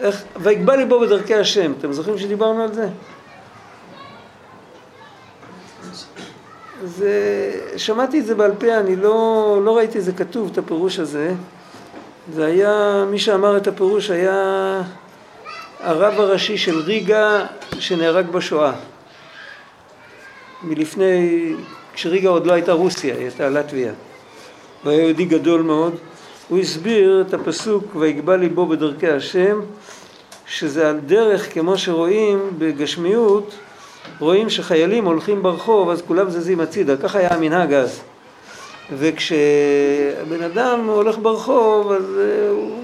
איך, ויגבה ליבו בדרכי השם, אתם זוכרים שדיברנו על זה? זה, שמעתי את זה בעל פה, אני לא, לא ראיתי את זה כתוב, את הפירוש הזה. זה היה, מי שאמר את הפירוש היה הרב הראשי של ריגה שנהרג בשואה. מלפני, כשריגה עוד לא הייתה רוסיה, היא הייתה לטביה. הוא היה יהודי גדול מאוד. הוא הסביר את הפסוק ויגבה ליבו בדרכי השם, שזה על דרך כמו שרואים בגשמיות, רואים שחיילים הולכים ברחוב אז כולם זזים הצידה, ככה היה המנהג אז. וכשבן אדם הולך ברחוב אז אה, הוא,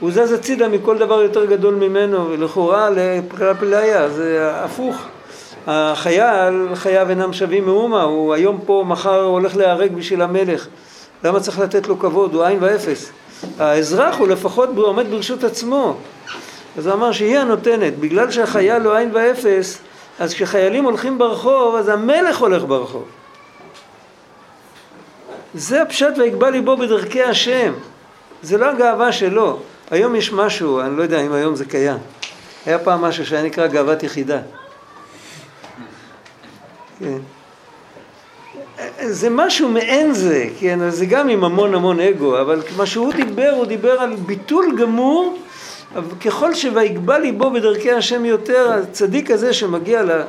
הוא זז הצידה מכל דבר יותר גדול ממנו ולכאורה לבחירה פלאיה זה הפוך. החייל, חייו אינם שווים מאומה, הוא היום פה, מחר הולך להיהרג בשביל המלך למה צריך לתת לו כבוד? הוא עין ואפס האזרח הוא לפחות עומד ברשות עצמו אז הוא אמר שהיא הנותנת, בגלל שהחייל הוא עין ואפס אז כשחיילים הולכים ברחוב אז המלך הולך ברחוב זה הפשט ויגבה ליבו בדרכי השם. זה לא הגאווה שלו. היום יש משהו, אני לא יודע אם היום זה קיים. היה פעם משהו שהיה נקרא גאוות יחידה. כן. זה משהו מעין זה, כן, זה גם עם המון המון אגו, אבל מה שהוא דיבר, הוא דיבר על ביטול גמור, ככל שויגבה ליבו בדרכי השם יותר, הצדיק הזה שמגיע ל...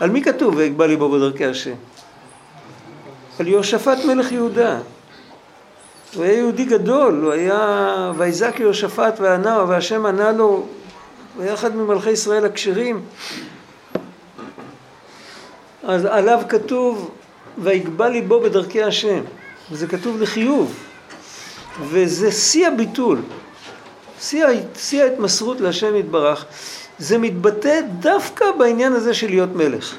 על מי כתוב ויגבה ליבו בדרכי השם? על יהושפט מלך יהודה. הוא היה יהודי גדול, הוא היה ויזק יהושפט וענה, והשם ענה לו, הוא היה אחד ממלכי ישראל הכשרים. אז עליו כתוב ויגבה ליבו בדרכי השם, וזה כתוב לחיוב, וזה שיא הביטול, שיא, שיא ההתמסרות להשם יתברך, זה מתבטא דווקא בעניין הזה של להיות מלך.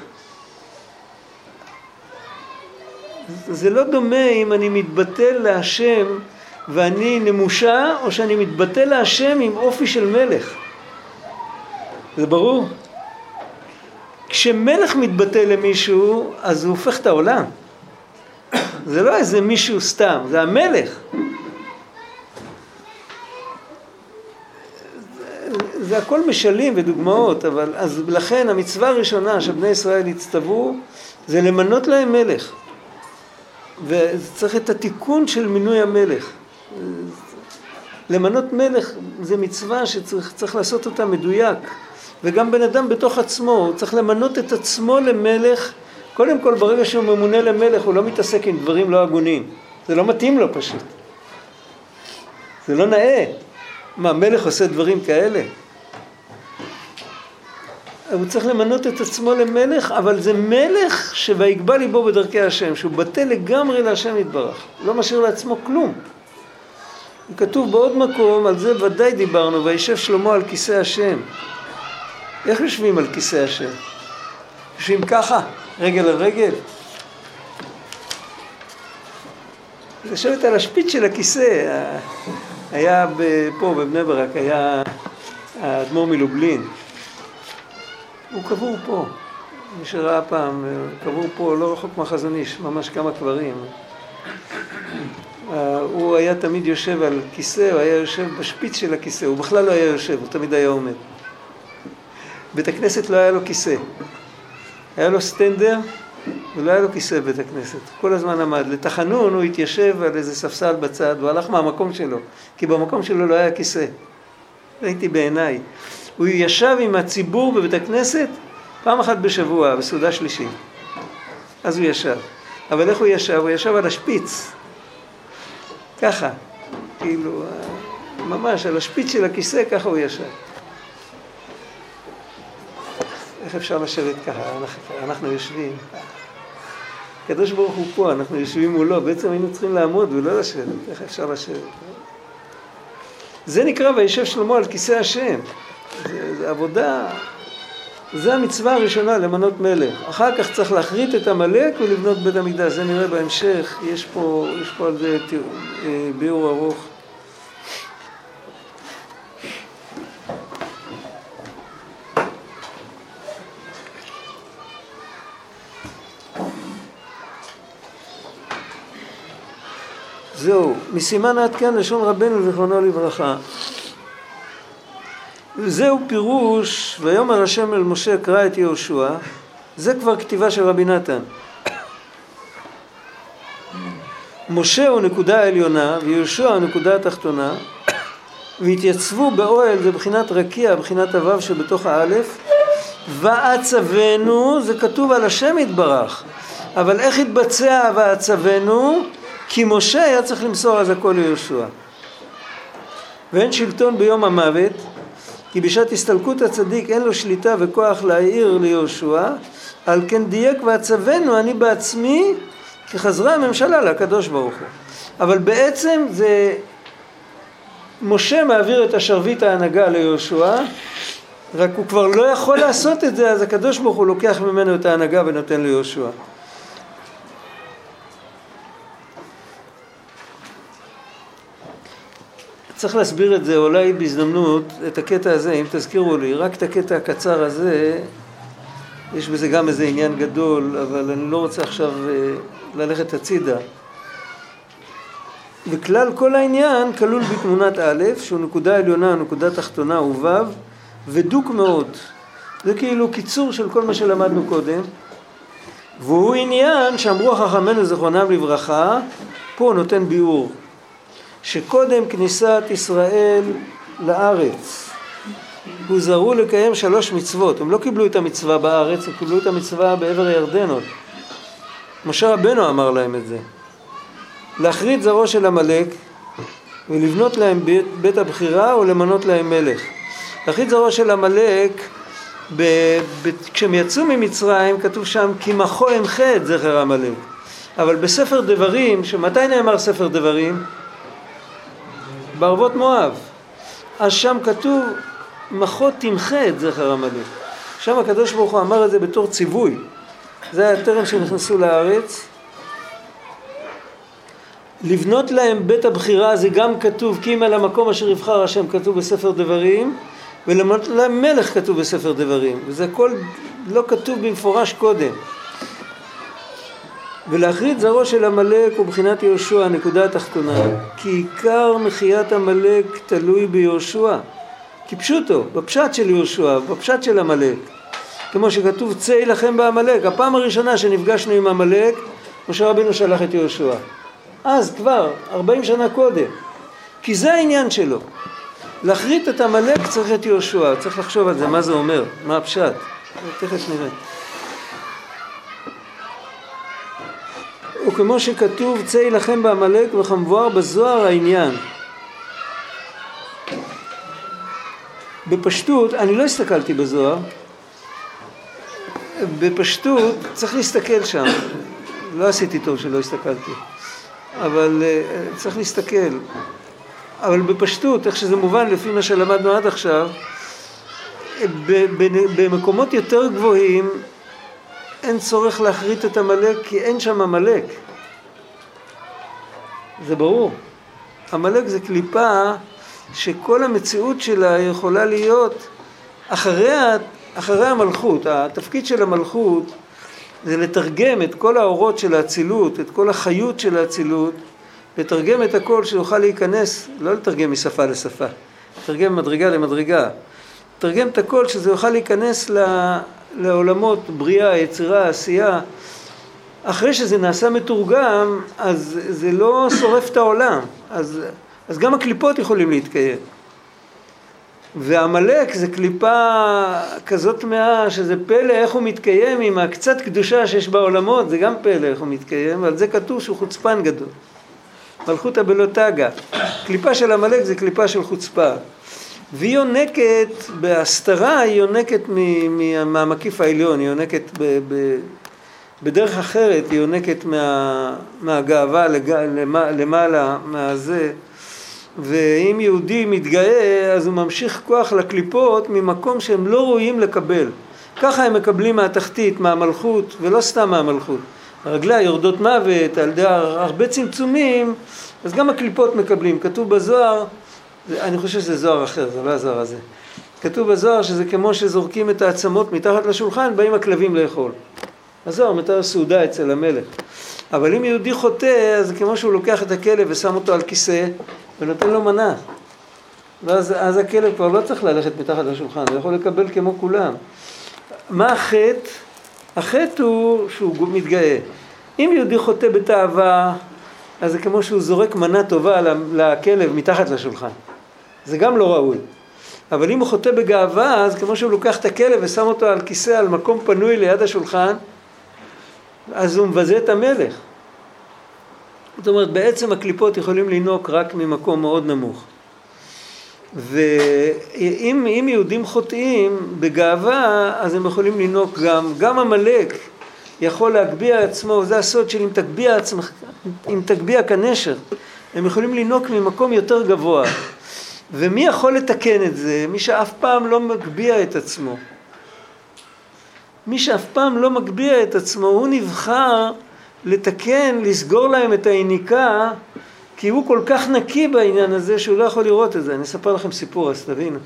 זה לא דומה אם אני מתבטל להשם ואני נמושה, או שאני מתבטל להשם עם אופי של מלך. זה ברור? כשמלך מתבטא למישהו, אז הוא הופך את העולם. זה לא איזה מישהו סתם, זה המלך. זה, הכל משלים ודוגמאות, אבל אז לכן המצווה הראשונה שבני ישראל הצטוו זה למנות להם מלך. וצריך את התיקון של מינוי המלך. למנות מלך זה מצווה שצריך לעשות אותה מדויק. וגם בן אדם בתוך עצמו, הוא צריך למנות את עצמו למלך. קודם כל, ברגע שהוא ממונה למלך, הוא לא מתעסק עם דברים לא הגונים. זה לא מתאים לו פשוט. זה לא נאה. מה, מלך עושה דברים כאלה? הוא צריך למנות את עצמו למלך, אבל זה מלך שויגבה ליבו בדרכי השם, שהוא בטל לגמרי להשם יתברך, לא משאיר לעצמו כלום. כתוב בעוד מקום, על זה ודאי דיברנו, וישב שלמה על כיסא השם. איך יושבים על כיסא השם? יושבים ככה, רגל על רגל? לשבת על השפיץ של הכיסא. היה פה בבני ברק, היה האדמו"ר מלובלין. הוא קבור פה. מי שראה פעם, קבור פה לא רחוק מהחזון איש, ממש כמה קברים. הוא היה תמיד יושב על כיסא, הוא היה יושב בשפיץ של הכיסא, הוא בכלל לא היה יושב, הוא תמיד היה עומד. בית הכנסת לא היה לו כיסא. היה לו סטנדר ולא היה לו כיסא בבית הכנסת. כל הזמן עמד. לתחנון הוא התיישב על איזה ספסל בצד, הוא הלך מהמקום שלו, כי במקום שלו לא היה כיסא. ראיתי בעיניי. הוא ישב עם הציבור בבית הכנסת פעם אחת בשבוע, בסעודה שלישית. אז הוא ישב. אבל איך הוא ישב? הוא ישב על השפיץ. ככה. כאילו, ממש על השפיץ של הכיסא, ככה הוא ישב. איך אפשר לשבת ככה? אנחנו, אנחנו יושבים. הקדוש ברוך הוא פה, אנחנו יושבים מולו, בעצם היינו צריכים לעמוד ולא לשבת, איך אפשר לשבת? זה נקרא וישב שלמה על כיסא השם. זה, זה עבודה, זה המצווה הראשונה למנות מלך. אחר כך צריך להכרית את עמלק ולבנות בית המקדש, זה נראה בהמשך, יש פה, יש פה על זה אה, ביאור ארוך. זהו, מסימן עד כאן לשון רבנו זיכרונו לברכה. זהו פירוש, ויאמר השם אל משה קרא את יהושע, זה כבר כתיבה של רבי נתן. משה הוא נקודה עליונה ויהושע הוא נקודה התחתונה והתייצבו באוהל זה בחינת רקיע, בחינת הוו שבתוך האלף ועצבנו זה כתוב על השם יתברך אבל איך התבצע ועצבנו? כי משה היה צריך למסור אז הכל ליהושע. ואין שלטון ביום המוות, כי בשעת הסתלקות הצדיק אין לו שליטה וכוח להעיר ליהושע, על כן דייק ועצבנו אני בעצמי, כי חזרה הממשלה לקדוש ברוך הוא. אבל בעצם זה משה מעביר את השרביט ההנהגה ליהושע, רק הוא כבר לא יכול לעשות את זה, אז הקדוש ברוך הוא לוקח ממנו את ההנהגה ונותן ליהושע. צריך להסביר את זה אולי בהזדמנות, את הקטע הזה, אם תזכירו לי, רק את הקטע הקצר הזה, יש בזה גם איזה עניין גדול, אבל אני לא רוצה עכשיו אה, ללכת הצידה. וכלל כל העניין כלול בתמונת א', שהוא נקודה עליונה, נקודה תחתונה הוא ו', ודוק מאוד. זה כאילו קיצור של כל מה שלמדנו קודם. והוא עניין שאמרו חכמינו זיכרונם לברכה, פה נותן ביאור, שקודם כניסת ישראל לארץ הוזהרו לקיים שלוש מצוות, הם לא קיבלו את המצווה בארץ, הם קיבלו את המצווה בעבר הירדן עוד. משה רבנו אמר להם את זה. להכרית זרעו של עמלק ולבנות להם בית, בית הבחירה או למנות להם מלך. להכרית זרעו של עמלק, כשהם יצאו ממצרים כתוב שם כי מחו אמחה את זכר עמלק. אבל בספר דברים, שמתי נאמר ספר דברים? בערבות מואב. אז שם כתוב מחו תמחה את זכר עמלק. שם הקדוש ברוך הוא אמר את זה בתור ציווי. זה היה טרם שנכנסו לארץ. לבנות להם בית הבחירה זה גם כתוב כי אם על המקום אשר יבחר השם כתוב בספר דברים ולמנות להם מלך כתוב בספר דברים וזה הכל לא כתוב במפורש קודם ולהכרית זרעו של עמלק הוא בחינת יהושע, הנקודה התחתונה כי עיקר מחיית עמלק תלוי ביהושע כפשוטו, בפשט של יהושע, בפשט של עמלק כמו שכתוב צא יילחם בעמלק הפעם הראשונה שנפגשנו עם עמלק משה רבינו שלח את יהושע אז כבר, ארבעים שנה קודם. כי זה העניין שלו. להכרית את עמלק צריך את יהושע, צריך לחשוב על זה, מה זה אומר, מה הפשט. תכף נראה. וכמו שכתוב, צא יילחם בעמלק וכמבואר בזוהר העניין. בפשטות, אני לא הסתכלתי בזוהר, בפשטות צריך להסתכל שם, לא עשיתי טוב שלא הסתכלתי. אבל אה, צריך להסתכל. אבל בפשטות, איך שזה מובן לפי מה שלמדנו עד עכשיו, במקומות יותר גבוהים אין צורך להכרית את עמלק כי אין שם עמלק. זה ברור. עמלק זה קליפה שכל המציאות שלה יכולה להיות אחרי, אחרי המלכות. התפקיד של המלכות זה לתרגם את כל האורות של האצילות, את כל החיות של האצילות, לתרגם את הכל שיוכל להיכנס, לא לתרגם משפה לשפה, לתרגם מדרגה למדרגה, לתרגם את הכל שזה יוכל להיכנס לעולמות בריאה, יצירה, עשייה. אחרי שזה נעשה מתורגם, אז זה לא שורף את העולם, אז, אז גם הקליפות יכולים להתקיים. ועמלק זה קליפה כזאת טמאה שזה פלא איך הוא מתקיים עם הקצת קדושה שיש בעולמות. זה גם פלא איך הוא מתקיים ועל זה כתוב שהוא חוצפן גדול. מלכותא בלא תגה קליפה של עמלק זה קליפה של חוצפה והיא יונקת בהסתרה היא יונקת מהמקיף העליון היא יונקת ב, ב, בדרך אחרת היא יונקת מה, מהגאווה לג, למעלה מהזה ואם יהודי מתגאה אז הוא ממשיך כוח לקליפות ממקום שהם לא ראויים לקבל. ככה הם מקבלים מהתחתית, מהמלכות, ולא סתם מהמלכות. הרגליה יורדות מוות על ידי הרבה צמצומים, אז גם הקליפות מקבלים. כתוב בזוהר, אני חושב שזה זוהר אחר, זה לא הזוהר הזה. כתוב בזוהר שזה כמו שזורקים את העצמות מתחת לשולחן, באים הכלבים לאכול. הזוהר מתאר סעודה אצל המלך. אבל אם יהודי חוטא, אז כמו שהוא לוקח את הכלב ושם אותו על כיסא, ונותן לו מנה. ואז אז הכלב כבר לא צריך ללכת מתחת לשולחן, הוא יכול לקבל כמו כולם. מה החטא? החטא הוא שהוא מתגאה. אם יהודי חוטא בתאווה, אז זה כמו שהוא זורק מנה טובה לכלב מתחת לשולחן. זה גם לא ראוי. אבל אם הוא חוטא בגאווה, אז כמו שהוא לוקח את הכלב ושם אותו על כיסא, על מקום פנוי ליד השולחן, אז הוא מבזה את המלך. זאת אומרת, בעצם הקליפות יכולים לינוק רק ממקום מאוד נמוך. ואם יהודים חוטאים בגאווה, אז הם יכולים לינוק גם, גם עמלק יכול להגביה עצמו, זה הסוד של אם תגביה עצמך, אם תגביה כנשר, הם יכולים לינוק ממקום יותר גבוה. ומי יכול לתקן את זה? מי שאף פעם לא מגביה את עצמו. מי שאף פעם לא מגביה את עצמו, הוא נבחר לתקן, לסגור להם את היניקה, כי הוא כל כך נקי בעניין הזה שהוא לא יכול לראות את זה. אני אספר לכם סיפור, אז תבינו.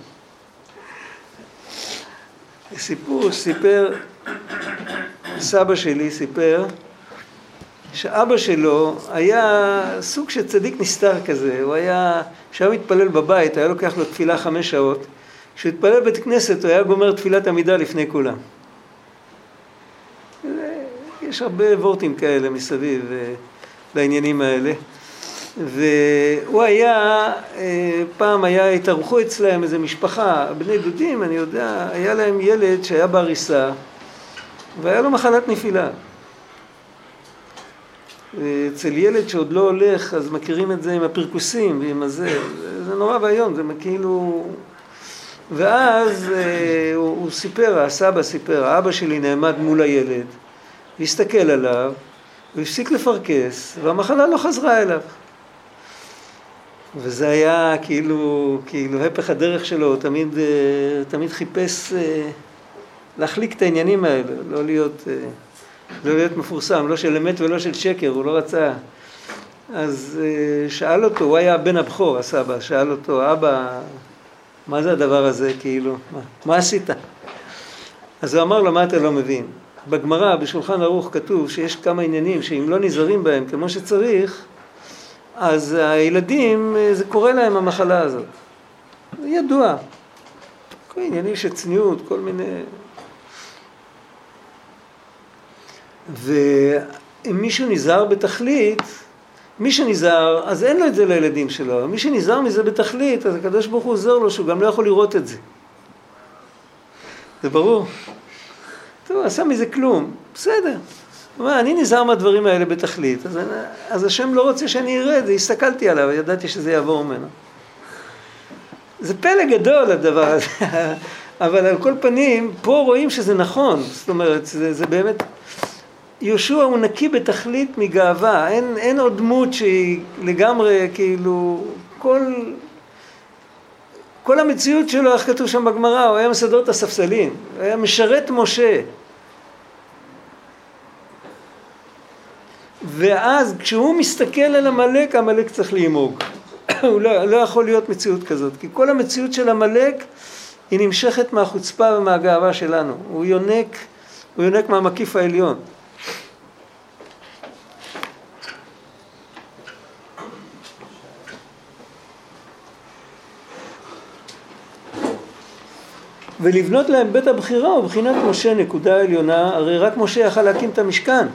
סיפור סיפר, סבא שלי סיפר, שאבא שלו היה סוג של צדיק נסתר כזה, הוא היה, כשהיה מתפלל בבית, היה לוקח לו תפילה חמש שעות, כשהוא התפלל בבית כנסת הוא היה גומר תפילת עמידה לפני כולם. יש הרבה וורטים כאלה מסביב אה, לעניינים האלה. והוא היה, אה, פעם היה, התארחו אצלם איזה משפחה, בני דודים, אני יודע, היה להם ילד שהיה בעריסה והיה לו מחלת נפילה. אצל ילד שעוד לא הולך, אז מכירים את זה עם הפרכוסים ועם הזה, זה נורא ואיום, זה כאילו... ואז אה, הוא, הוא סיפר, הסבא סיפר, האבא שלי נעמד מול הילד, והסתכל עליו, הוא הפסיק לפרכס, והמחלה לא חזרה אליו. וזה היה כאילו, כאילו הפך הדרך שלו, הוא תמיד, אה, תמיד חיפש אה, להחליק את העניינים האלה, לא להיות, אה, לא להיות מפורסם, לא של אמת ולא של שקר, הוא לא רצה. אז שאל אותו, הוא היה בן הבכור, הסבא, שאל אותו, אבא, מה זה הדבר הזה, כאילו, מה, מה עשית? אז הוא אמר לו, מה אתה לא מבין? בגמרא, בשולחן ערוך, כתוב שיש כמה עניינים שאם לא נזהרים בהם כמו שצריך, אז הילדים, זה קורה להם המחלה הזאת. זה ידוע. כל עניינים של צניעות, כל מיני... ואם מישהו נזהר בתכלית, מי שנזהר, אז אין לו את זה לילדים שלו. מי שנזהר מזה בתכלית, אז הקדוש ברוך הוא עוזר לו שהוא גם לא יכול לראות את זה. זה ברור? טוב, עשה מזה כלום, בסדר. אומר, אני נזהר מהדברים האלה בתכלית, אז, אז השם לא רוצה שאני אראה את זה, הסתכלתי עליו, ידעתי שזה יעבור ממנו. זה פלא גדול הדבר הזה, אבל על כל פנים, פה רואים שזה נכון, זאת אומרת, זה, זה באמת, יהושע הוא נקי בתכלית מגאווה, אין, אין עוד דמות שהיא לגמרי כאילו, כל, כל המציאות שלו, איך כתוב שם בגמרא, הוא היה מסדר את הספסלים, הוא היה משרת משה. ואז כשהוא מסתכל על עמלק, עמלק צריך לאמוג. הוא לא, לא יכול להיות מציאות כזאת, כי כל המציאות של עמלק היא נמשכת מהחוצפה ומהגאווה שלנו. הוא יונק, הוא יונק מהמקיף העליון. ולבנות להם בית הבחירה הוא בחינת משה נקודה עליונה, הרי רק משה יכל להקים את המשכן.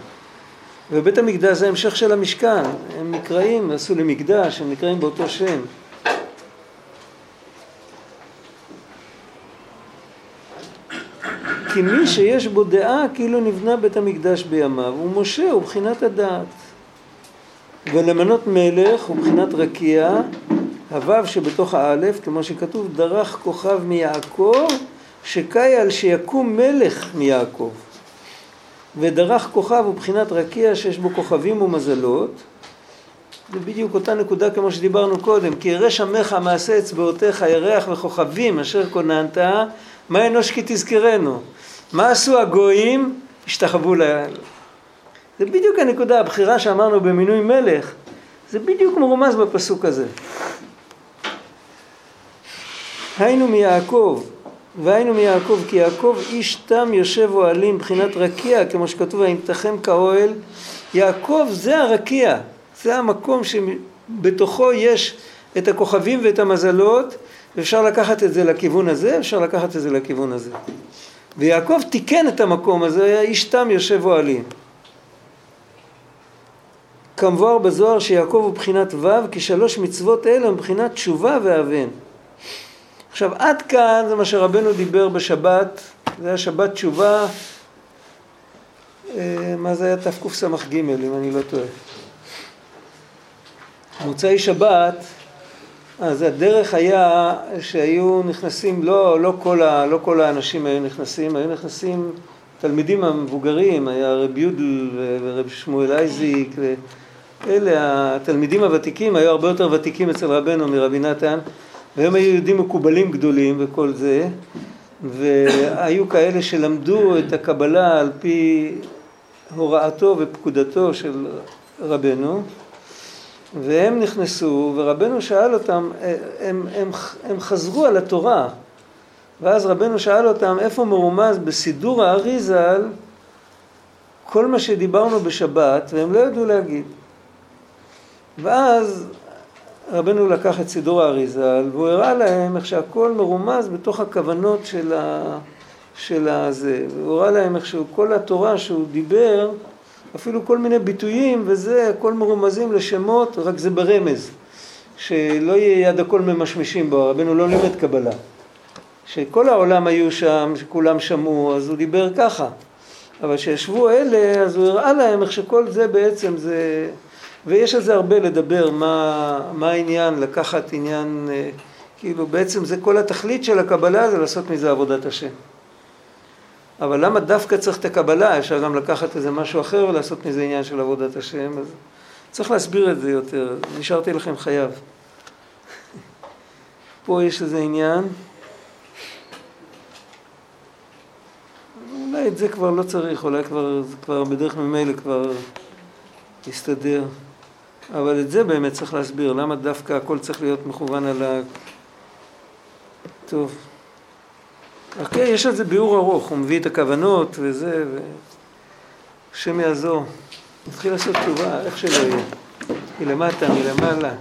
ובית המקדש זה המשך של המשכן, הם נקראים, עשו למקדש, הם נקראים באותו שם. כי מי שיש בו דעה כאילו נבנה בית המקדש בימיו, הוא משה, הוא בחינת הדעת. ולמנות מלך הוא בחינת רקיע, הוו שבתוך האלף, כמו שכתוב, דרך כוכב מיעקב, שקאי על שיקום מלך מיעקב. ודרך כוכב הוא בחינת רקיע שיש בו כוכבים ומזלות. זה בדיוק אותה נקודה כמו שדיברנו קודם, כי ירא שמך מעשה אצבעותיך ירח וכוכבים אשר כוננת, מה אנוש כי תזכרנו. מה עשו הגויים? השתחוו ל... זה בדיוק הנקודה, הבחירה שאמרנו במינוי מלך, זה בדיוק מרומז בפסוק הזה. היינו מיעקב, והיינו מיעקב כי יעקב איש תם יושב אוהלים מבחינת רקיע כמו שכתוב וימתחם כאוהל יעקב זה הרקיע זה המקום שבתוכו יש את הכוכבים ואת המזלות ואפשר לקחת את זה לכיוון הזה אפשר לקחת את זה לכיוון הזה. ויעקב תיקן את המקום הזה היה איש תם יושב אוהלים כמבואר בזוהר שיעקב הוא בחינת ו' כי שלוש מצוות אלה הם בחינת תשובה ואבן עכשיו עד כאן זה מה שרבנו דיבר בשבת, זה היה שבת תשובה, אה, מה זה היה תקס"ג אם אני לא טועה. מוצאי שבת, אז הדרך היה שהיו נכנסים, לא, לא, כל, ה, לא כל האנשים היו נכנסים, היו נכנסים תלמידים המבוגרים, היה רב יודל ורב שמואל אייזיק, ואלה התלמידים הוותיקים, היו הרבה יותר ותיקים אצל רבנו מרבי נתן. והיום היו יהודים מקובלים גדולים וכל זה, והיו כאלה שלמדו את הקבלה על פי הוראתו ופקודתו של רבנו, והם נכנסו, ורבנו שאל אותם, הם, הם, הם חזרו על התורה, ואז רבנו שאל אותם איפה מרומז בסידור האריזל כל מה שדיברנו בשבת, והם לא ידעו להגיד. ואז רבנו לקח את סידור האריזל והוא הראה להם איך שהכל מרומז בתוך הכוונות של, ה, של הזה. והוא הראה להם איך שכל התורה שהוא דיבר אפילו כל מיני ביטויים וזה, הכל מרומזים לשמות, רק זה ברמז. שלא יהיה יד הכל ממשמשים בו, רבנו לא לימד קבלה. שכל העולם היו שם, שכולם שמעו, אז הוא דיבר ככה. אבל כשישבו אלה, אז הוא הראה להם איך שכל זה בעצם זה... ויש על זה הרבה לדבר, מה, מה העניין, לקחת עניין, אה, כאילו בעצם זה כל התכלית של הקבלה, זה לעשות מזה עבודת השם. אבל למה דווקא צריך את הקבלה? אפשר גם לקחת איזה משהו אחר ולעשות מזה עניין של עבודת השם. אז צריך להסביר את זה יותר. נשארתי לכם חייב. פה יש איזה עניין. אולי את זה כבר לא צריך, אולי כבר, כבר בדרך ממילא כבר יסתדר. אבל את זה באמת צריך להסביר, למה דווקא הכל צריך להיות מכוון על ה... טוב. אוקיי, יש על זה ביאור ארוך, הוא מביא את הכוונות וזה, השם יעזור. נתחיל לעשות תשובה, איך שלא יהיה. מלמטה, מלמעלה.